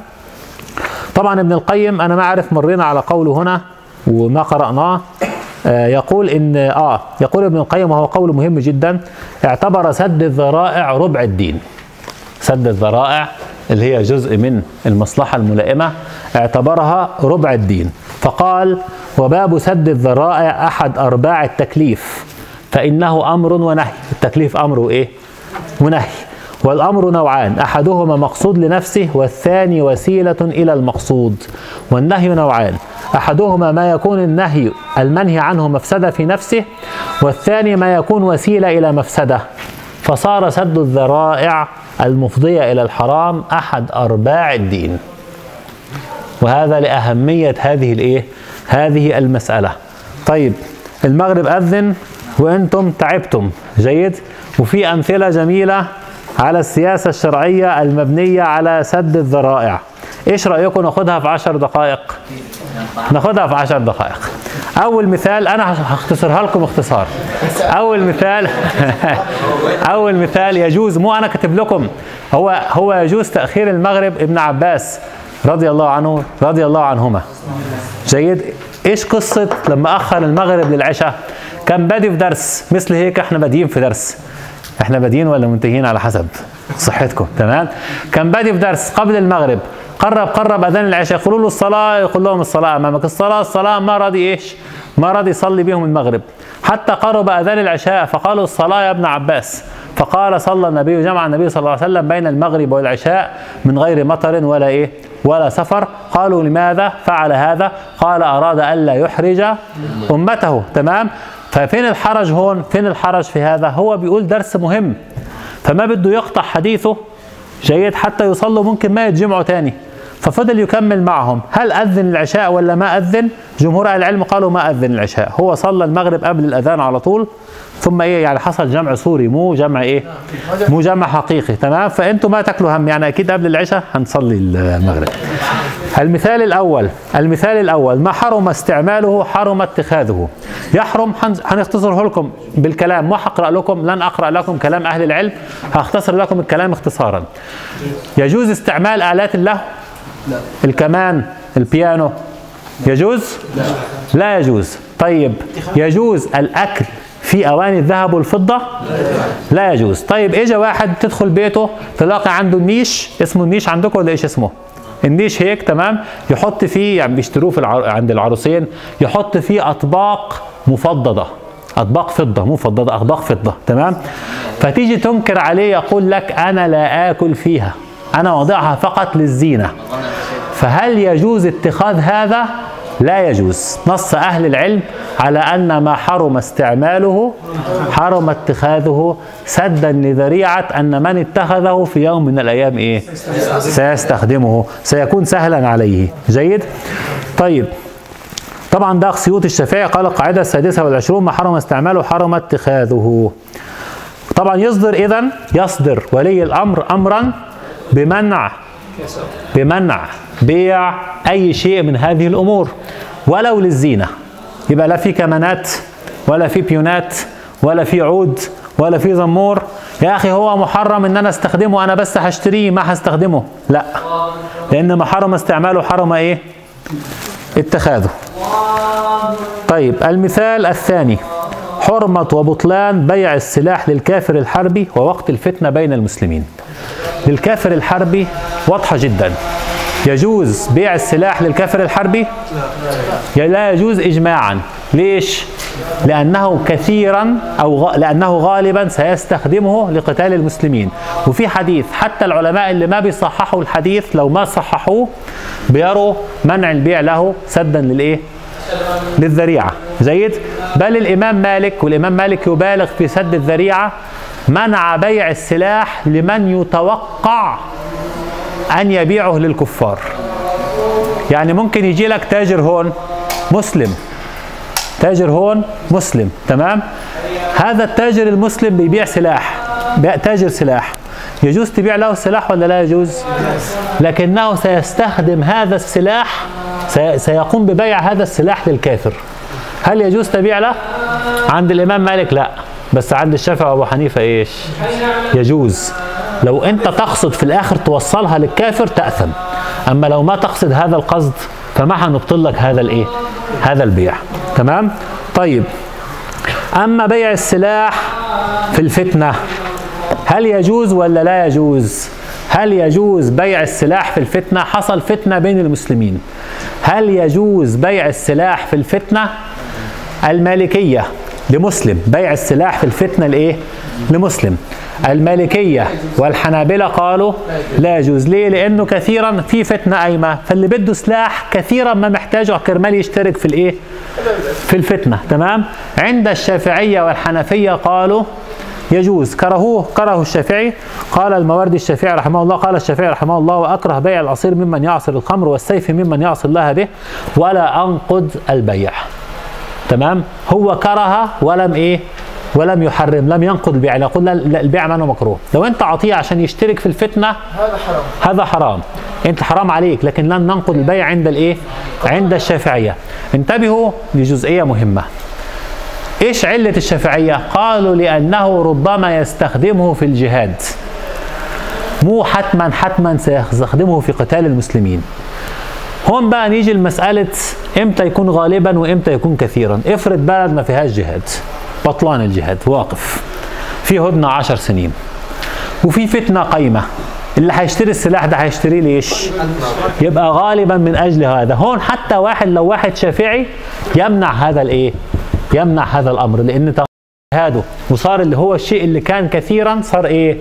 طبعا ابن القيم أنا ما أعرف مرينا على قوله هنا وما قرأناه. آه يقول إن آه يقول ابن القيم وهو قول مهم جدا اعتبر سد الذرائع ربع الدين. سد الذرائع اللي هي جزء من المصلحة الملائمة اعتبرها ربع الدين. فقال وباب سد الذرائع أحد أرباع التكليف. فإنه أمر ونهي. التكليف أمر إيه؟ ونهي. والأمر نوعان. أحدهما مقصود لنفسه والثاني وسيلة إلى المقصود. والنهي نوعان. أحدهما ما يكون النهي المنهي عنه مفسدة في نفسه والثاني ما يكون وسيلة إلى مفسدة. فصار سد الذرائع المفضية إلى الحرام أحد أرباع الدين. وهذا لأهمية هذه الإيه؟ هذه المسألة. طيب المغرب أذن وأنتم تعبتم. جيد. وفي أمثلة جميلة على السياسة الشرعية المبنية على سد الذرائع. إيش رأيكم ناخدها في عشر دقائق؟ ناخدها في عشر دقائق. أول مثال أنا هختصرها لكم اختصار أول مثال أول مثال يجوز مو أنا كاتب لكم هو هو يجوز تأخير المغرب ابن عباس. رضي الله عنه رضي الله عنهما. جيد. إيش قصة لما أخر المغرب للعشاء؟ كان بادي في درس. مثل هيك إحنا بادئين في درس. إحنا بادئين ولا منتهين على حسب صحتكم. تمام؟ كان بادي في درس قبل المغرب. قرب قرب أذان العشاء. يقولوا له الصلاه يقول لهم الصلاة أمامك. الصلاه الصلاة ما راضي إيش؟ ما راضي يصلي بهم المغرب. حتى قرب أذان العشاء فقالوا الصلاة يا ابن عباس. فقال صلى النبي جمع النبي صلى الله عليه وسلم بين المغرب والعشاء من غير مطر ولا إيه؟ ولا سفر. قالوا لماذا فعل هذا؟ قال أراد الا يحرج أمته. تمام؟ ففين الحرج هون؟ فين الحرج في هذا؟ هو بيقول درس مهم. فما بده يقطع حديثه جيد حتى يصلوا ممكن ما يتجمعوا تاني. ففضل يكمل معهم. هل أذن العشاء ولا ما أذن؟ جمهور أهل العلم قالوا ما أذن العشاء. هو صلى المغرب قبل الأذان على طول ثم إيه يعني حصل جمع صوري مو جمع إيه؟ مو جمع حقيقي. تمام؟ فأنتم ما تاكلوا هم. يعني أكيد قبل العشاء هنصلي المغرب. المثال الأول المثال الأول ما حرم استعماله حرم اتخاذه. يحرم هنختصره لكم بالكلام. مو حقرا لكم لن أقرأ لكم كلام أهل العلم. هختصر لكم الكلام اختصارا. يجوز استعمال آلات اللهو لا. الكمان البيانو يجوز؟ لا. لا يجوز. طيب يجوز الأكل في أواني الذهب والفضة؟ لا يجوز. طيب اجى واحد تدخل بيته تلاقي عنده النيش اسمه النيش عندكم ولا إيش اسمه؟ النيش هيك تمام؟ يحط فيه يعني بيشتروه في العر... عند العروسين يحط فيه أطباق مفضدة. أطباق فضة مو فضة أطباق فضة تمام؟ فتيجي تنكر عليه يقول لك أنا لا آكل فيها. أنا وضعها فقط للزينة. فهل يجوز اتخاذ هذا؟ لا يجوز. نص أهل العلم على أن ما حرم استعماله حرم اتخاذه سدا لذريعة أن من اتخذه في يوم من الأيام إيه؟ سيستخدمه سيكون سهلا عليه. جيد؟ طيب. طبعا ده سيوط الشافعي قال القاعدة السادسة والعشرون ما حرم استعماله حرم اتخاذه. طبعا يصدر إذا يصدر ولي الأمر أمرا بمنع بمنع بيع أي شيء من هذه الأمور ولو للزينة. يبقى لا في كمانات ولا في بيونات ولا في عود ولا في زمور. يا أخي هو محرم إن أنا أستخدمه أنا بس هشتريه ما هستخدمه. لا. لأن ما حرم استعماله حرم إيه؟ اتخاذه. طيب المثال الثاني. حرمة وبطلان بيع السلاح للكافر الحربي ووقت الفتنة بين المسلمين. للكافر الحربي واضحة جدا. يجوز بيع السلاح للكافر الحربي؟ لا يجوز إجماعا. ليش؟ لأنه كثيرا أو غ... لأنه غالبا سيستخدمه لقتال المسلمين. وفي حديث حتى العلماء اللي ما بيصححوا الحديث لو ما صححوه بيروا منع البيع له سدا للإيه؟ للذريعة. جيد؟ بل الإمام مالك والإمام مالك يبالغ في سد الذريعة منع بيع السلاح لمن يتوقع أن يبيعه للكفار. يعني ممكن يجي لك تاجر هون مسلم. تاجر هون مسلم تمام؟ هذا التاجر المسلم بيبيع سلاح تاجر سلاح. يجوز تبيع له السلاح ولا لا يجوز؟ لكنه سيستخدم هذا السلاح سيقوم ببيع هذا السلاح للكافر. هل يجوز تبيع له؟ عند الإمام مالك لا بس عند الشافعي وأبو حنيفة إيش؟ يجوز. لو انت تقصد في الآخر توصلها للكافر تأثم. اما لو ما تقصد هذا القصد فما هنبطل لك هذا الايه؟ هذا البيع. تمام؟ طيب. اما بيع السلاح في الفتنة هل يجوز ولا لا يجوز؟ هل يجوز بيع السلاح في الفتنة؟ حصل فتنة بين المسلمين. هل يجوز بيع السلاح في الفتنة؟ المالكية لمسلم. بيع السلاح في الفتنة لإيه؟ لمسلم. المالكية والحنابلة قالوا لا يجوز. ليه؟ لأنه كثيرا في فتنة قايمة فاللي بده سلاح كثيرا ما محتاجه كرمال يشترك في الإيه؟ في الفتنة. تمام؟ عند الشافعية والحنفية قالوا يجوز. كرهوه كره الشافعي. قال المواردي الشافعي رحمه الله قال الشافعي رحمه الله وأكره بيع العصير ممن يعصر الخمر والسيف ممن يعصي الله به ولا أنقض البيع. تمام؟ هو كره ولم إيه؟ ولم يحرم لم ينقض البيع يقول لا البيع منه مكروه. لو انت عطيه عشان يشترك في الفتنة هذا حرام. هذا حرام. انت حرام عليك لكن لن ننقض البيع عند الايه؟ عند الشافعية. انتبهوا لجزئية مهمة. إيش علة الشافعية؟ قالوا لأنه ربما يستخدمه في الجهاد. مو حتما حتما سيستخدمه في قتال المسلمين. هون بقى نيجي لمسألة إمتى يكون غالبا وإمتى يكون كثيرا. افرض بلد ما فيهاش جهاد. بطلان الجهاد واقف. في هدنة عشر سنين. وفي فتنة قايمة اللي هيشتري السلاح ده هيشتريه ليش يبقى غالبا من أجل هذا. هون حتى واحد لو واحد شافعي يمنع هذا الإيه؟ يمنع هذا الأمر. لأن جهاده. وصار اللي هو الشيء اللي كان كثيرا صار إيه؟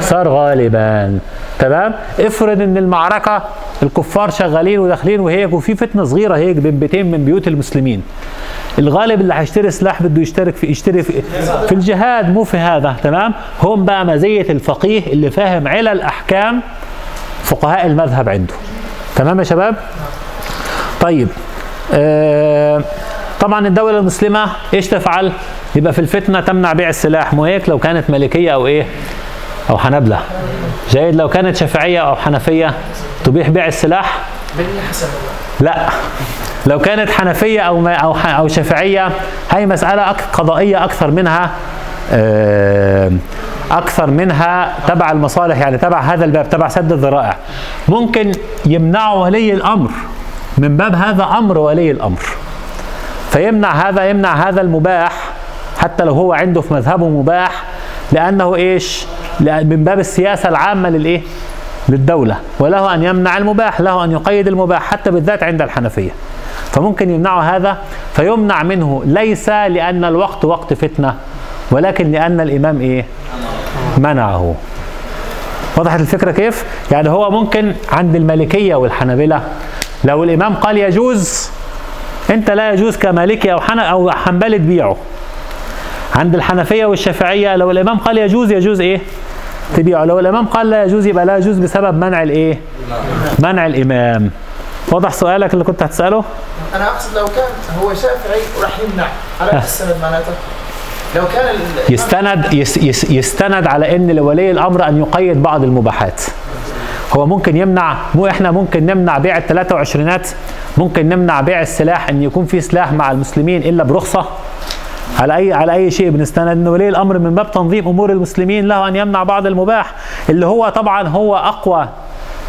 صار غالبا. تمام؟ افرض إن المعركة الكفار شغالين وداخلين وهيك وفي فتنة صغيرة هيك بين بيتين من بيوت المسلمين. الغالب اللي هيشتري سلاح بده يشترك في يشتري في, في الجهاد مو في هذا تمام هم بقى مزية الفقيه اللي فاهم علل احكام فقهاء المذهب عنده تمام يا شباب طيب آه طبعا الدولة المسلمة إيش تفعل؟ يبقى في الفتنة تمنع بيع السلاح مو هيك لو كانت مالكية أو إيه؟ أو حنبلة. جيد لو كانت شافعية أو حنفية تبيح بيع السلاح؟ لا لو كانت حنفية أو ما أو أو شافعية هي مسألة أك- قضائية أكثر منها أكثر منها تبع المصالح يعني تبع هذا الباب تبع سد الذرائع. ممكن يمنعوا ولي الأمر. من باب هذا أمر ولي الأمر. فيمنع هذا يمنع هذا المباح حتى لو هو عنده في مذهبه مباح لأنه إيش؟ من باب السياسة العامة للإيه؟ للدولة. وله أن يمنع المباح له أن يقيد المباح حتى بالذات عند الحنفية. فممكن يمنعوا هذا فيمنع منه. ليس لأن الوقت وقت فتنة ولكن لأن الإمام إيه؟ منعه. وضحت الفكرة كيف؟ يعني هو ممكن عند المالكية والحنابلة لو الإمام قال يجوز أنت لا يجوز كمالكي أو حن أو حنبلي تبيعه. عند الحنفية والشافعية لو الإمام قال يجوز يجوز إيه؟ تبيعه. لو الإمام قال لا يجوز يبقى لا يجوز بسبب منع الإيه؟ منع الإمام. واضح سؤالك اللي كنت هتسأله؟ أنا أقصد لو كان هو شافعي وراح يمنع. على إيش السند معناته؟ لو كان يستند يس يس يستند على إن لولي الأمر أن يقيد بعض المباحات. هو ممكن يمنع مو إحنا ممكن نمنع بيع ال 23 ممكن نمنع بيع السلاح أن يكون في سلاح مع المسلمين إلا برخصة. على اي على أي شيء بنستند إن ولي الأمر من باب تنظيم أمور المسلمين له أن يمنع بعض المباح اللي هو طبعا هو أقوى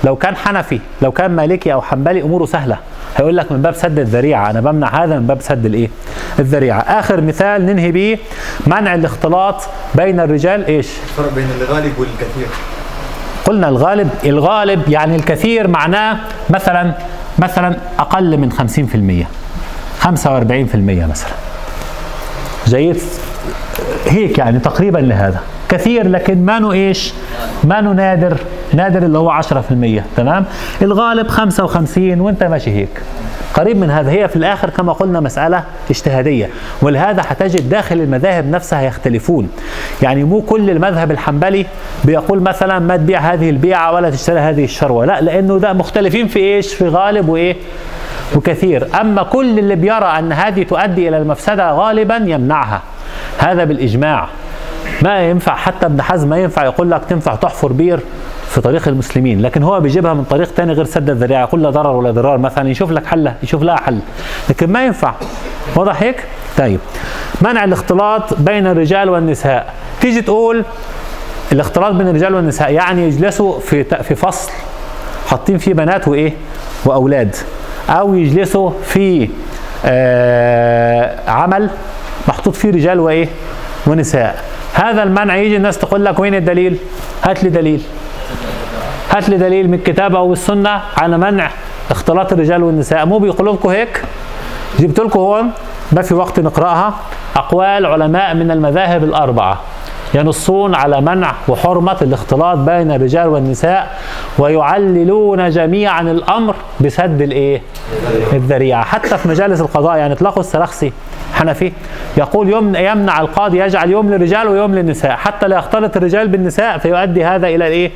لو كان حنفي لو كان مالكي أو حنبلي أموره سهلة. هيقول لك من باب سد الذريعة. أنا بمنع هذا من باب سد الإيه؟ الذريعة. آخر مثال ننهي به منع الاختلاط بين الرجال إيش؟ الفرق بين الغالب والكثير. قلنا الغالب الغالب يعني الكثير معناه مثلا مثلا أقل من 50% 45% مثلا. جيد؟ هيك يعني تقريبا لهذا. كثير لكن ما نو إيش؟ ما نو نادر نادر اللي هو 10% تمام؟ الغالب 55 وانت ماشي هيك. قريب من هذا. هي في الآخر كما قلنا مسألة اجتهادية. ولهذا هتجد داخل المذاهب نفسها يختلفون. يعني مو كل المذهب الحنبلي بيقول مثلا ما تبيع هذه البيعة ولا تشتري هذه الشروة. لا لأنه ده مختلفين في إيش؟ في غالب وإيه؟ وكثير. أما كل اللي بيرى أن هذه تؤدي إلى المفسدة غالبا يمنعها. هذا بالإجماع. ما ينفع حتى ابن حزم ما ينفع يقول لك تنفع تحفر بير في طريق المسلمين لكن هو بيجيبها من طريق تاني غير سد الذريعة يقول لا ضرر ولا ضرار مثلا يشوف لك حل يشوف لها حل لكن ما ينفع. واضح هيك؟ طيب. منع الاختلاط بين الرجال والنساء. تيجي تقول الاختلاط بين الرجال والنساء يعني يجلسوا في في فصل حاطين فيه بنات وإيه؟ وأولاد أو يجلسوا في آه عمل محطوط فيه رجال وإيه؟ ونساء. هذا المنع يجي الناس تقول لك وين الدليل؟ هات لي دليل. هات لي دليل من الكتاب أو السنة على منع اختلاط الرجال والنساء. مو بيقولوا لكم هيك؟ جبت لكم هون ما في وقت نقرأها. أقوال علماء من المذاهب الأربعة ينصون على منع وحرمة الاختلاط بين الرجال والنساء ويعللون جميعا الأمر بسد الإيه؟ الذريعة. حتى في مجالس القضاء يعني تلاقوا السرخسي. حنفي يقول يمنع القاضي يجعل يوم للرجال ويوم للنساء حتى لا يختلط الرجال بالنساء فيؤدي هذا إلى الإيه؟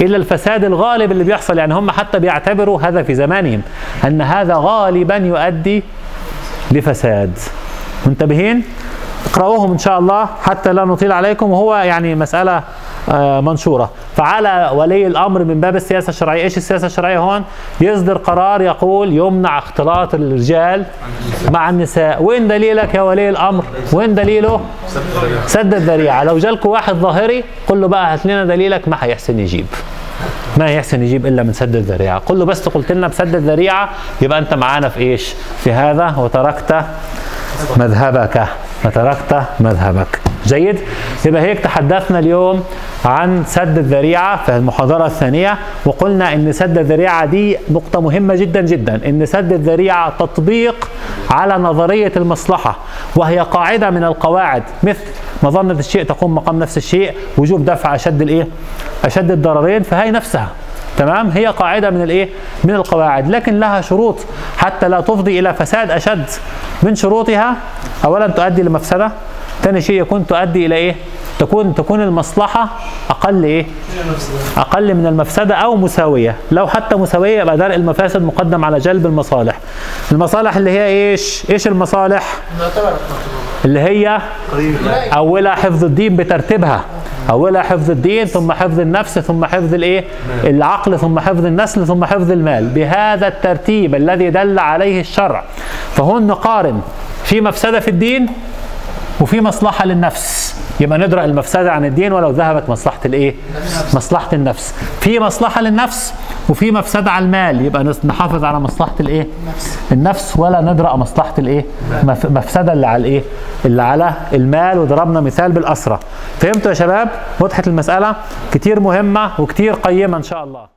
إلى الفساد الغالب اللي بيحصل يعني هم حتى بيعتبروا هذا في زمانهم أن هذا غالبا يؤدي لفساد منتبهين؟ اقرأوهم إن شاء الله حتى لا نطيل عليكم وهو يعني مسألة آه، منشورة فعلى ولي الأمر من باب السياسة الشرعية إيش السياسة الشرعية هون؟ يصدر قرار يقول يمنع اختلاط الرجال مع النساء. وين دليلك يا ولي الأمر؟ وين دليله؟ سد الذريعة. لو جالكوا واحد ظاهري قل له بقى هات لنا دليلك ما هيحسن يجيب. ما يحسن يجيب إلا من سد الذريعة. قل له بس قلت لنا بسد الذريعة يبقى أنت معانا في إيش؟ في هذا وتركت مذهبك. وتركت مذهبك. جيد؟ يبقى هيك تحدثنا اليوم عن سد الذريعة في المحاضرة الثانية وقلنا إن سد الذريعة دي نقطة مهمة جدا جدا إن سد الذريعة تطبيق على نظرية المصلحة وهي قاعدة من القواعد مثل مظنة الشيء تقوم مقام نفس الشيء وجوب دفع أشد الإيه؟ أشد الضررين فهي نفسها. تمام؟ هي قاعدة من الإيه؟ من القواعد لكن لها شروط حتى لا تفضي إلى فساد أشد من شروطها. اولا تؤدي لمفسدة ثاني شيء يكون تؤدي إلى إيه؟ تكون تكون المصلحة أقل إيه؟ أقل من المفسدة أو مساوية. لو حتى مساوية يبقى درء المفاسد مقدم على جلب المصالح. المصالح اللي هي إيش؟ إيش المصالح؟ اللي هي أولها حفظ الدين بترتيبها. اولها حفظ الدين ثم حفظ النفس ثم حفظ الإيه؟ العقل ثم حفظ النسل ثم حفظ المال. بهذا الترتيب الذي دل عليه الشرع. فهون نقارن في مفسدة في الدين وفي مصلحة للنفس. يبقى ندرأ المفسدة عن الدين ولو ذهبت مصلحة الإيه؟ مصلحة النفس. في مصلحة للنفس وفي مفسدة على المال. يبقى نحافظ على مصلحة الإيه؟ النفس ولا ندرأ مصلحة الإيه؟ مف- مفسدة اللي على الإيه؟ اللي على المال. وضربنا مثال بالاسرى فهمتوا يا شباب؟ وضحت المسألة. كتير مهمة وكتير قيمة إن شاء الله.